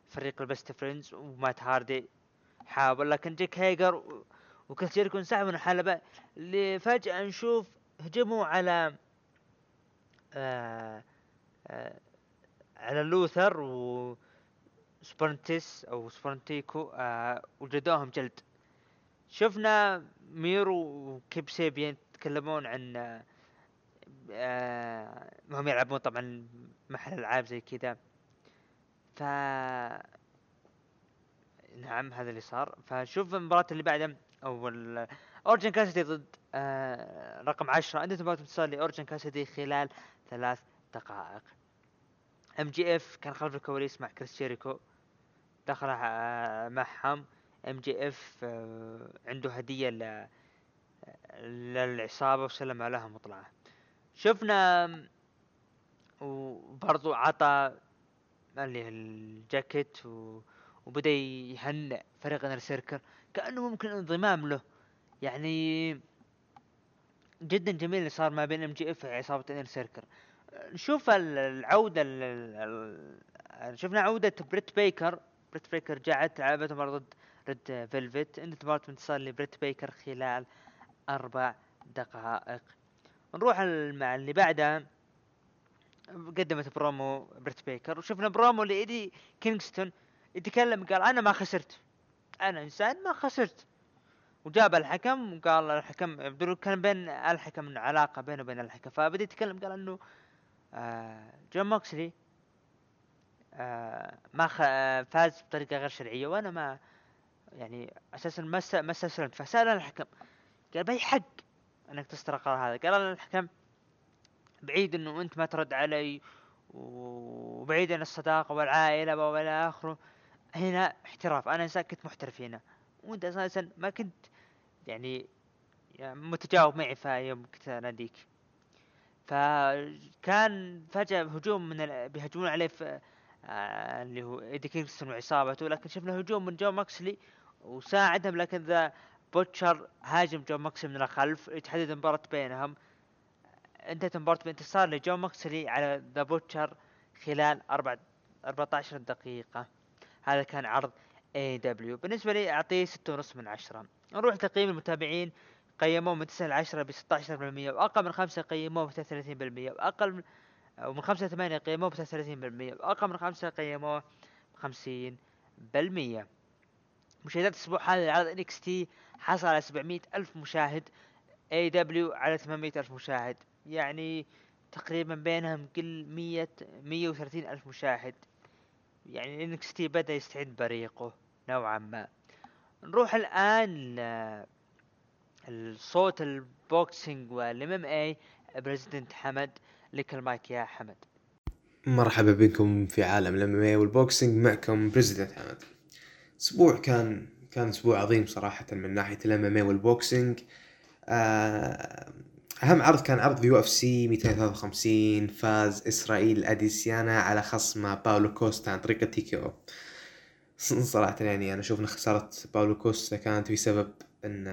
فريق ال Best Friends ومات هاردي حاول لكن جيك هيجر وكريس جيريكو انسحب من الحلبة. اللي فجأة نشوف هجموا على آه آه على لوثر و سبرنتيس أو سبرنتيكو آه وجلدوهم جلد. شفنا ميرو وكيب سيبيان يتكلمون عن آه، هم يلعبون طبعا محل ألعاب زي كذا. ف نعم هذا اللي صار. فشوف المباراة اللي بعدها أو أورنج كاسيدي ضد آه رقم عشرة. انتهت مباراة انتصار لأورنج كاسيدي خلال ثلاث دقائق. MJF كان خلف الكواليس مع كريس جيريكو دخل آه، معهم. MJF عنده هدية ل للعصابة وسلم عليها مطلعة. شفنا وبرضو عطى اللي الجاكيت و... وبدأ يهنئ فريق Inner Circle كانه ممكن انضمام له. يعني جدا جميل اللي صار ما بين MJF وعصابة Inner Circle نشوف ال- العودة ال... ال... شفنا عودة بريت بيكر. بريت بيكر جاءت لعبت مباراة ضد ريد فيلفيت انتهت مباراة انتصار لبريت بيكر خلال أربع دقائق. نروح مع اللي بعدها قدمت برومو بريت بيكر وشفنا برومو لإيدي كينغستون يتكلم قال أنا ما خسرت. أنا إنسان ما خسرت. وجاب الحكم وقال الحكم يبدو كان بين الحكم علاقة بينه وبين الحكم. فبدأ يتكلم قال إنه آه جون موكسلي آه ما. آه، فاز بطريقة غير شرعية وأنا ما يعني أساسا ما. ما استسلمت. فسأل الحكم. قال بأي حق أنك تستر قرار هذا؟ قال الحكم بعيد إنه أنت ما ترد علي وبعيد عن الصداقة والعائلة وإلى آخره. هنا احتراف. أنا إنسان كنت محترف هنا. وأنت أساسا ما كنت يعني يعني متجاوب معي في يوم كنت اناديك فكان فجأة هجوم من ال... بيهجمون عليه في آه اللي هو إيدي كينغستون وعصابته. لكن شفنا هجوم من جون ماكسلي وساعدهم لكن ذا بوتشر هاجم جون ماكسلي من الخلف يتحدد المباراة بينهم. انتهت المباراة بانتصار لجون ماكسلي على ذا بوتشر خلال أربع 14 دقيقة. هذا كان عرض AEW بالنسبة لي أعطيه ستة ونص من عشرة. نروح تقييم المتابعين. قيموه من 9 ل 10 ب 16% وأقل من 5 قيموه ب 33% وأقل من ومن 5 ل 8 قيموه ب 33% وأقل من 5 قيموه ب 50% مشاهدات الأسبوع هذا لعرض NXT حصل على 700 ألف مشاهد AEW على 800 ألف مشاهد. يعني تقريبا بينهم كل 100 130 ألف مشاهد. يعني NXT بدأ يستعيد بريقه نوعا ما. نروح الآن الصوت ال boxing وال MMA president حمد لك المايك يا حمد. مرحبا بكم في عالم ال MMA وال boxing معكم president حمد. أسبوع كان كان أسبوع عظيم صراحة من ناحية ال MMA وال boxing آه، أهم عرض كان عرض UFC 253 فاز إسرائيل أديسانيا على خصمه باولو كوستا عن طريق ال TKO. <laughs> صراحة يعني أنا أشوف إن خسارة باولو كوستا كانت بسبب إن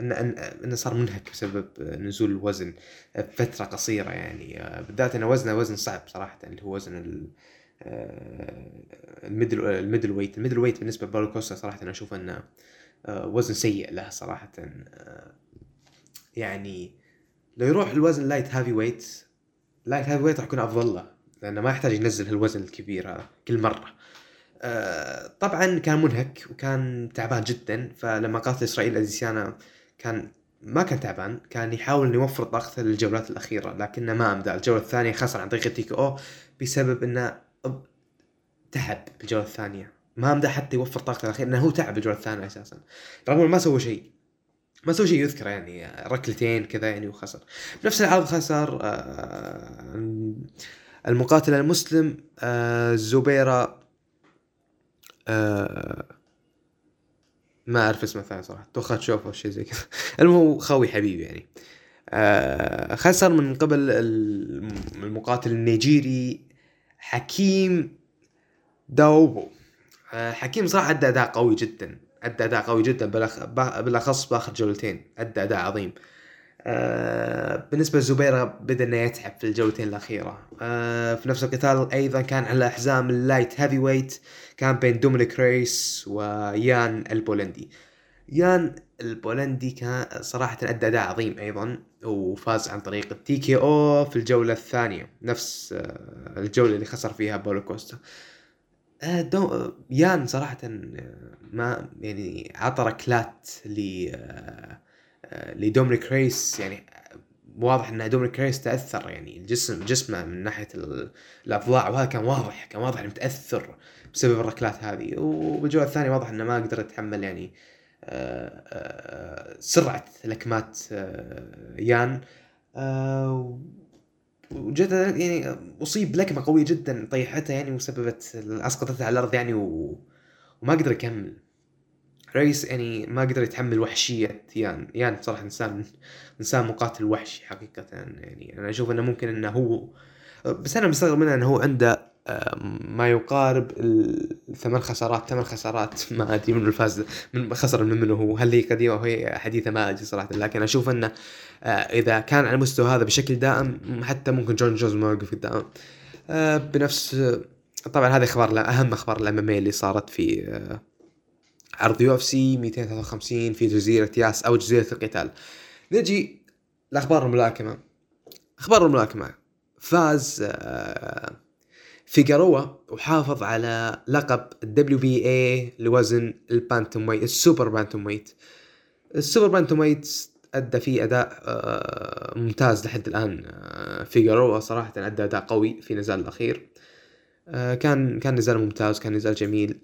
إن إن انه صار منهك بسبب نزول الوزن بفترة قصيرة يعني. آه، بالذات انه وزنه وزن صعب صراحة اللي هو وزن ال ال middle ال middleweight ال middleweight بالنسبة لباولو كوستا صراحة أنا أشوف إنه آه، وزن سيء له صراحة آه، يعني لو يروح الوزن light heavyweight light heavyweight راح يكون أفضل له لأنه ما يحتاج ينزل هالوزن الكبير هذا كل مرة. آه، طبعا كان منهك وكان تعبان جدا فلما قاتل إسرائيل أديسانيا كان ما كان تعبان كان يحاول إنه يوفر طاقته للجولات الأخيرة لكنه ما أمدى. الجولة الثانية خسر عن طريق ال TKO بسبب إنه تعب بالجولة الثانية. ما أمدى حتى يوفر طاقته الاخيره انه هو تعب بالجولة الثانية أساسا. رغم ما سوى شيء. ما سوى شيء يذكر يعني ركلتين كذا يعني وخسر. بنفس العرض خسر آه، المقاتل المسلم آه، زبيرة آه، ما أعرف اسمه الثاني صراحة. توخا تشوف أو شيء زي كذا. <laughs> المهم هو خوي حبيبي يعني. خسر من قبل الم- المقاتل النيجيري حكيم داودو. آه حكيم صراحة أدى أداء قوي جدا. أدى أداء قوي جدا بالأخ... با- بالأخص بآخر جولتين. أدى أداء عظيم. آه بالنسبة لزبيرة بدأ إنه يتعب في الجولتين الأخيرة. آه في نفس القتال أيضا كان على حزام ال light heavyweight. كان بين دومينيك ريس ويان البولندي. يان البولندي كان صراحة أدى أداء عظيم أيضا وفاز عن طريق ال TKO في الجولة الثانية نفس آه، الجولة اللي خسر فيها باولو كوستا آه، دو... يان صراحة آه، ما يعني عطى ركلات ل لدومينيك ريس. يعني واضح إن دومينيك ريس تأثر يعني الجسم جسمه من ناحية ال- الأضلاع وهذا كان واضح كان واضح إنه متأثر بسبب الركلات هذه. وبالجولة الثانية واضح إنه ما قدر يتحمل يعني سرعة لكمات آه، يان. آه، وجد يعني أصيب لكمة قوية جدا طيحته يعني وسببت اسقطته على الأرض يعني. وما قدر يكمل. ريس يعني ما قدر يتحمل وحشية يان. يان صراحة إنسان إنسان مقاتل وحشي حقيقة يعني. أنا أشوف إنه ممكن إنه هو بس أنا مستغرب منه إنه هو عنده ما يقارب الثمان خسارات ثمان خسارات <laughs> ما أدري منو الفاز من خسر من منه هو. هل هي قديمة أو هي حديثة ما أدري صراحة. لكن أشوف انه آه، إذا كان على المستوى هذا بشكل دائم حتى ممكن جون جونز ما يوقف قدامه آه، بنفس طبعا هذه أخبار أهم أخبار ال MMA اللي صارت في آه، عرض UFC 253 في جزيرة ياس أو جزيرة القتال. نجي لأخبار الملاكمة. أخبار الملاكمة. فاز آه، فيجاروا وحافظ على لقب ال WBA لوزن ال bantamweight ال super bantamweight ال super bantamweight أدى فيه أداء آه، ممتاز لحد الآن آه، فيجاروا صراحة أدى أداء قوي في نزال الأخير. آه، كان كان نزال ممتاز كان نزال جميل.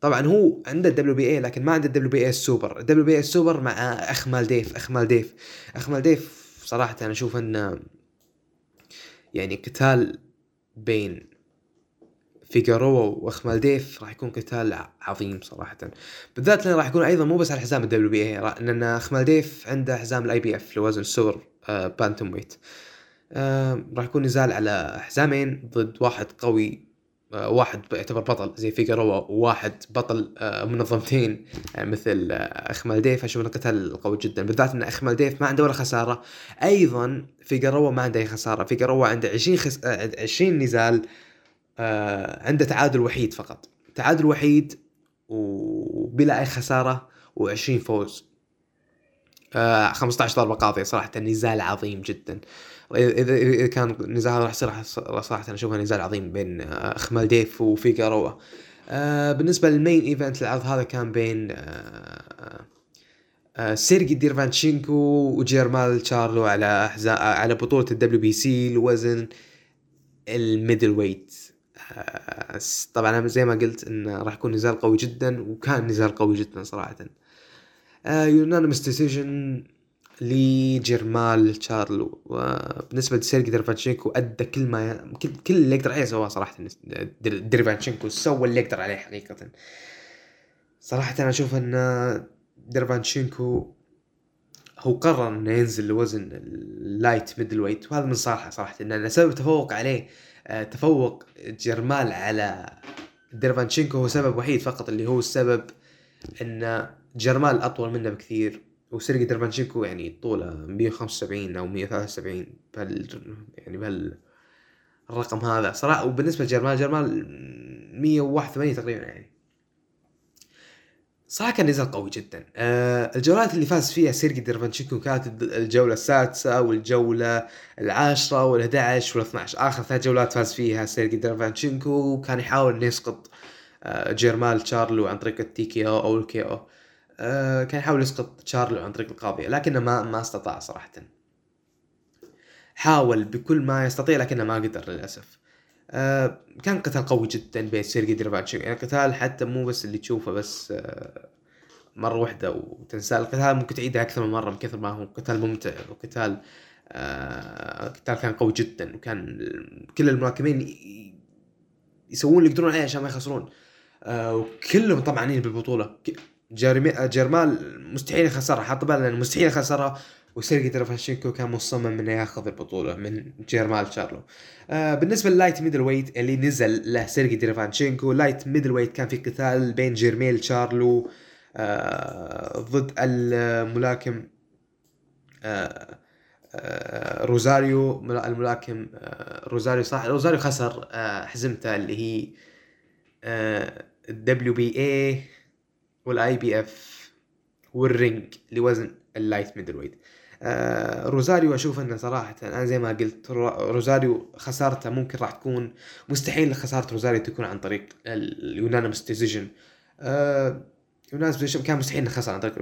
طبعا هو عنده ال WBA لكن ما عنده ال WBA ال super. ال WBA ال super مع اخمال ديف اخمال ديف. اخمال ديف صراحة أنا أشوف إنه يعني قتال بين فيجاروا واخمال ديف راح يكون قتال عظيم صراحة. بالذات لأنه راح يكون أيضا مو بس على حزام ال WBA لأن اخمال ديف عنده حزام ال IBF لوزن السوبر آه، bantamweight. آه، راح يكون نزال على حزامين ضد واحد قوي آه، واحد يعتبر بطل زي فيجاروا وواحد بطل منظمتين آه، مثل اخمال ديف أشوف إنه قتال قوي جدا. بالذات إن اخمال ديف ما عنده ولا خسارة. أيضا فيجاروا ما عنده أي خسارة. فيجاروا عنده 20 خس... آه، 20 نزال آه، عنده تعادل وحيد فقط. تعادل وحيد وبلا أي خسارة و20 فوز. آه 15 ضربة قاضية صراحة نزال عظيم جدا. اذا اذا كان هذا راح يصير راح- صراحة اشوفه نزال عظيم بين آه، أخمال ديف وفيجاروا آه بالنسبة لل main event العرض هذا كان بين آه آه سيرجي ديرفانشينكو وجيرمال تشارلو على حزا... على بطولة ال WBC لوزن ال middleweight طبعا أنا زي ما قلت انه راح يكون نزال قوي جدا وكان نزال قوي جدا صراحة. unanimous decision لجيرمال تشارلو وبالنسبة لسيرجي ديرفانشينكو أدى كل ما. كل, كل اللي يقدر عليه سواه صراحة. دير- ديرفانشينكو سوى اللي يقدر عليه حقيقه. صراحة أنا أشوف إن ديرفانشينكو هو قرر إنه ينزل لوزن ال light middleweight وهذا من صالحه صراحة. لأن سبب تفوق عليه تفوق جيرمال على ديرفانشينكو هو سبب وحيد فقط اللي هو السبب إن جيرمال أطول منه بكثير. وسيرجي ديرفانشينكو يعني طوله 175 أو 173 بهال يعني بهال الرقم هذا. صراحة وبالنسبة لجيرمال جيرمال 181 تقريبا يعني. صراحة كان نزال قوي جدا. آه الجولات اللي فاز فيها سيرجي ديرفانشينكو كانت الجولة السادسة والجولة العاشرة وال11 وال12 آخر ثلاث جولات فاز فيها سيرجي ديرفانشينكو وكان يحاول إنه يسقط آه، جيرمال تشارلو عن طريق ال TKO أو ال KO آه، كان يحاول يسقط تشارلو عن طريق القاضية لكنه ما ما استطاع صراحة. حاول بكل ما يستطيع لكنه ما قدر للأسف. آه، كان قتال قوي جدا بين سيرجي ديرفانشينكو يعني قتال حتى مو بس اللي تشوفه بس آه، مرة واحدة وتنساه. القتال ممكن تعيده أكثر من مرة من كثر ما هو قتال ممتع وقتال آه قتال كان قوي جدا. وكان كل الملاكمين يسوون اللي يقدرون عليه عشان ما يخسرون. آه وكلهم طمعانين بالبطولة آه، جيرمال مستحيل يخسرها. حط بالنا إنه مستحيل يخسرها. وسيرجي درافانشينكو كان مصمم إنه ياخذ البطولة من جيرمال شارلو. آه بالنسبة لل light middleweight اللي نزل له سيرجي درافانشينكو light middleweight كان في قتال بين جيرميل شارلو آه ضد الملاكم آه آه روزاريو ملا- الملاكم آه روزاريو صح؟ روزاريو خسر آه حزمته اللي هي ال WBA وال IBF وال Ring لوزن ال light middleweight آه روزاريو أشوف إنه صراحة أنا زي ما قلت رو- روزاريو خسارته ممكن راح تكون مستحيل خسارة روزاريو تكون عن طريق ال unanimous decision آه unanimous كان مستحيل خسر عن طريق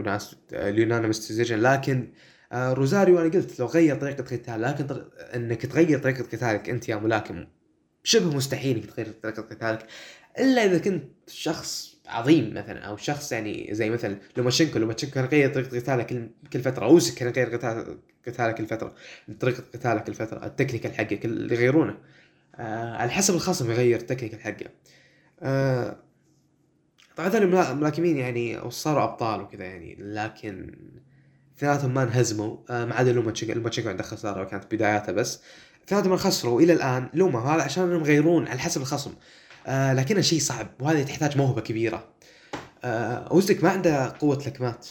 ال unanimous decision لكن آه روزاريو أنا قلت لو غير طريقة قتال لكن. إنك تغير طريقة قتالك أنت يا ملاكم شبه مستحيل إنك تغير طريقة قتالك إلا إذا كنت شخص عظيم مثلا أو شخص يعني زي مثلا لوماشينكو لوماشينكو كان يغير طريقة قتاله كل كل فترة اوزك كان يغير قتال قتاله كل فترة طريقة قتاله كل فترة ال technical حقه كل يغيرونه. آه على حسب الخصم يغير ال technical حقه. آه طبعا هذول الملا- الملاكمين يعني صاروا أبطال وكذا يعني لكن اثنيناتهم ما انهزموا. آه ما عدا لوماتشينكو لوماتشينكو عنده خسارة وكانت بداياته بس. اثنيناتهم خسروا إلى الآن لوما هذا عشان إنهم يغيرون على حسب الخصم. آه لكنه شيء صعب وهذه تحتاج موهبة كبيرة. آه اوزك ما عنده قوة لكمات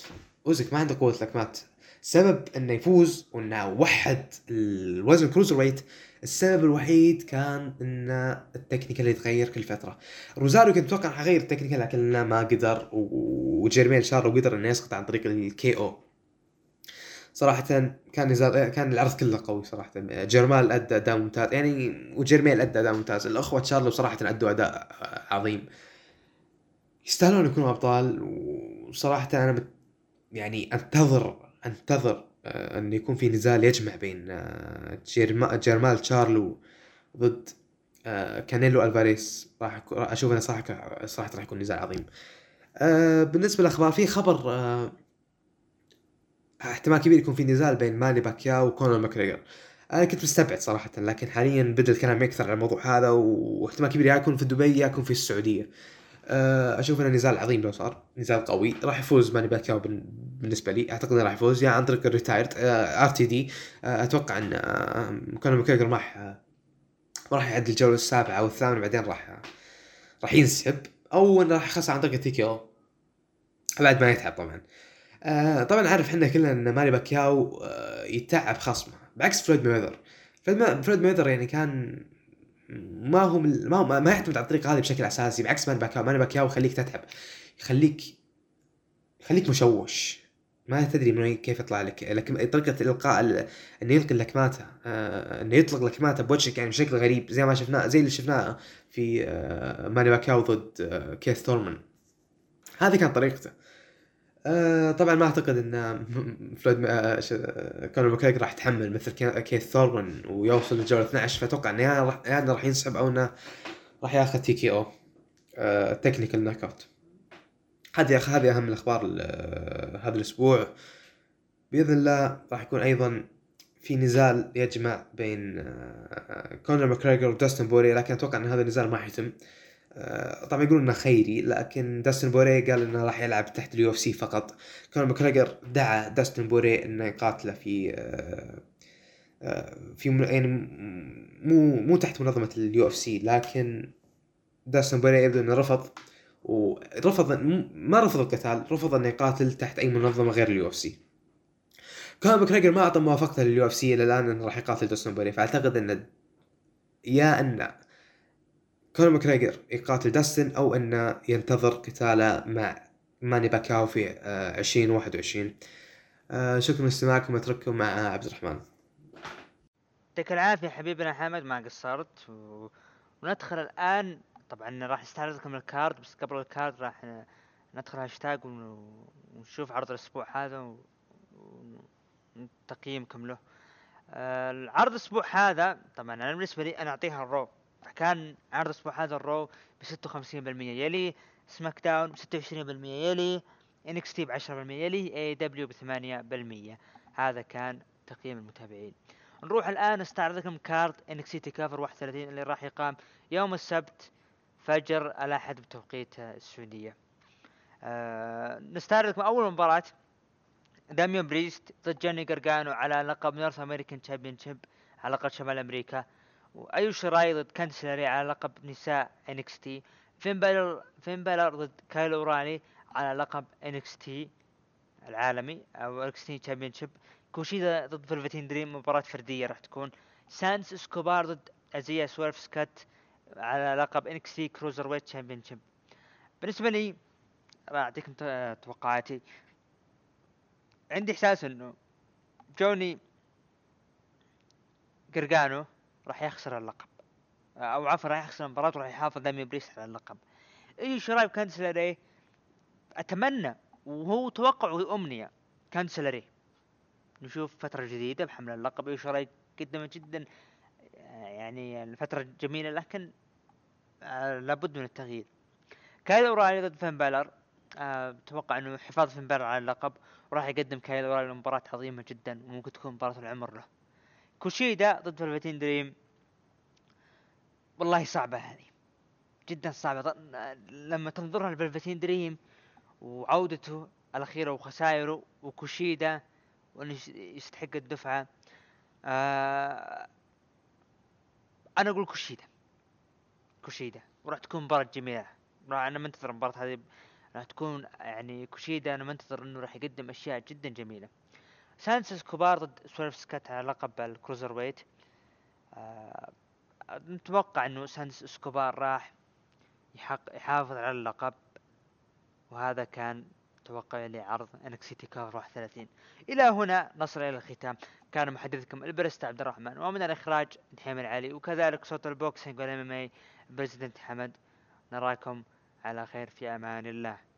اوزك ما عنده قوة لكمات سبب إنه يفوز وإنه وحد الوزن cruiserweight السبب الوحيد كان إن ال technical يتغير كل فترة. روزاريو كنت أتوقع حيغير ال technical لكنه ما قدر وجيرمين شارلو قدر إنه يسقط عن طريق ال KO صراحة كان نزال كان العرض كله قوي صراحة. جيرمال أدى أداء ممتاز. يعني وجيرميل أدى أداء ممتاز. الأخوة شارلو صراحة أدوا أداء عظيم. يستاهلون يكونوا أبطال. وصراحة أنا مت يعني انتظر أنتظر آه، أن يكون في نزال يجمع بين آه، جيرما جيرمال شارلو ضد آه، كانيلو ألفاريس. راح أشوف انه صراحة صراحة راح يكون نزال عظيم. بالنسبة للأخبار في خبر احتمال كبير يكون في نزال بين ماني باكياو وكونر ماكريجر أنا كنت مستبعد صراحة لكن حاليا بدا الكلام يكثر على الموضوع هذا واحتمال كبير يا يكون في دبي يا يكون في السعودية. أه، أشوف إنه نزال عظيم لو صار نزال قوي. راح يفوز ماني باكياو بال- بالنسبة لي. أعتقد إنه راح يفوز. يا عن طريق ال retired RTD أتوقع إن كونر ماكريجر ما راح ما راح يعدي الجولة السابعة أو الثامنة بعدين راح راح ينسحب. أو إنه راح يخسر عن طريق ال TKO. بعد ما يتعب طبعا. آه طبعا عارف إحنا كلنا إن ماني باكياو آه يتعب خصمه بعكس فلويد ميوذر فلويد ميوذر يعني كان ما هو ما هو ما يعتمد على الطريقة هذه بشكل أساسي بعكس ماني باكياو. ماني باكياو يخليك تتعب يخليك يخليك مشوش. ما تدري من وين كيف يطلع لك لكن طريقة إلقاء ال- إنه يلقي لكماته آه إنه يطلق لكماته بوجهك يعني بشكل غريب زي ما شفناه زي اللي شفناه في آه ماني باكياو ضد كيث ثورمان هذه كانت طريقته. آه طبعا ما أعتقد إن فلويد آه آه، كونر ماكريجر راح يتحمل مثل كي- كيث ثورمان ويوصل للجولة 12 فأتوقع انه يا راح انه راح ينسحب أو إنه راح ياخذ TKO technical knockout هذه هذه أهم الأخبار ال- آه، هذا الأسبوع. بإذن الله راح يكون أيضا في نزال يجمع بين كونر ماكريجر وداستن بوري لكن أتوقع إن هذا النزال ما حيتم طبعا يقولون إنه خيري لكن داستن بوري قال إنه راح يلعب تحت ال UFC فقط. كونر ماكريجر دعا داستن بوري إنه يقاتله في آه، آه، في يعني مو مو تحت منظمة ال UFC لكن داستن بوري يبدو إنه رفض. ورفض ما رفض القتال رفض إنه يقاتل تحت أي منظمة غير ال UFC. كونر ماكريجر ما أعطى موافقته لل UFC إلى الآن إنه راح يقاتل داستن بوري فأعتقد إنه يا ان كونر ماكريجر يقاتل داستن أو أنه ينتظر قتاله مع ماني باكاو في آه، 2021 آه، شكرا لاستماعكم أترككم مع عبد الرحمن. يعطيك العافية حبيبنا حمد ما قصرت. و... وندخل الآن طبعا راح نستعرض لكم ال card بس قبل ال card راح ندخل هاشتاج ون... ونشوف عرض الأسبوع هذا و... وتقييمكم له. آه، العرض الأسبوع هذا طبعا أنا بالنسبة لي أنا أعطيها ال Raw فكان عرض الأسبوع هذا ال Raw ب 56% يلي SmackDown ب 26% يلي NXT ب 10% يلي AEW ب 8% هذا كان تقييم المتابعين. نروح الآن نستعرض لكم card NXT TakeOver 31 اللي راح يقام يوم السبت فجر الأحد بتوقيت السعودية. آه نستعرض لكم أول مباراة. داميان بريست ضد جوني جرجانو على لقب North American Championship على لقب شمال أمريكا. وايو شيراي ضد كانديس ليراي على لقب نساء NXT. فين بالر فين بالر ضد كايل اورايلي على لقب NXT العالمي أو NXT Championship كوشيدا ضد فلفتين دريم مباراة فردية راح تكون. سانتوس إسكوبار ضد ايزايا سويرف سكوت على لقب NXT Cruiserweight Championship بالنسبة لي راح اعطيكم توقعاتي. عندي إحساس إنه جوني جرجانو راح يخسر اللقب. أو عفوا راح يخسر المباراة وراح يحافظ داميان بريست على اللقب. ايو شيراي كانديس ليراي؟ أتمنى وهو توقع وأمنية كانديس ليراي. نشوف فترة جديدة بحمل اللقب. ايو شيراي قدمت جدا. آه، يعني الفترة جميلة لكن آه، لابد من التغيير. كايل اورايلي ضد فين بالر آه، أتوقع إنه حفاظ فين بالر على اللقب وراح يقدم كايل اورايلي مباراة عظيمة جدا وممكن تكون مباراة العمر له. كوشيدا ضد فلفتين دريم. والله صعبة هذه. جدا صعبة. لما تنظرها ل Velveteen Dream وعودته الأخيرة وخسائره وكوشيدا وإنه يس- يستحق الدفعة آه أنا أقول كوشيدا كوشيدا وراح تكون مباراة جميلة. أنا منتظر المباراة هذه راح تكون يعني كوشيدا أنا منتظر إنه راح يقدم أشياء جدا جميلة. Santos Escobar ضد Swerve Scott على لقب ال Cruiserweight. آه إنه Santos Escobar راح يحق يحافظ على اللقب وهذا كان توقعي لعرض NXT TakeOver 31 إلى هنا نصل إلى الختام. كان محدثكم البرست عبد الرحمن ومن الإخراج دحيم العلي وكذلك صوت ال boxing وال MMA حمد. نراكم على خير في أمان الله.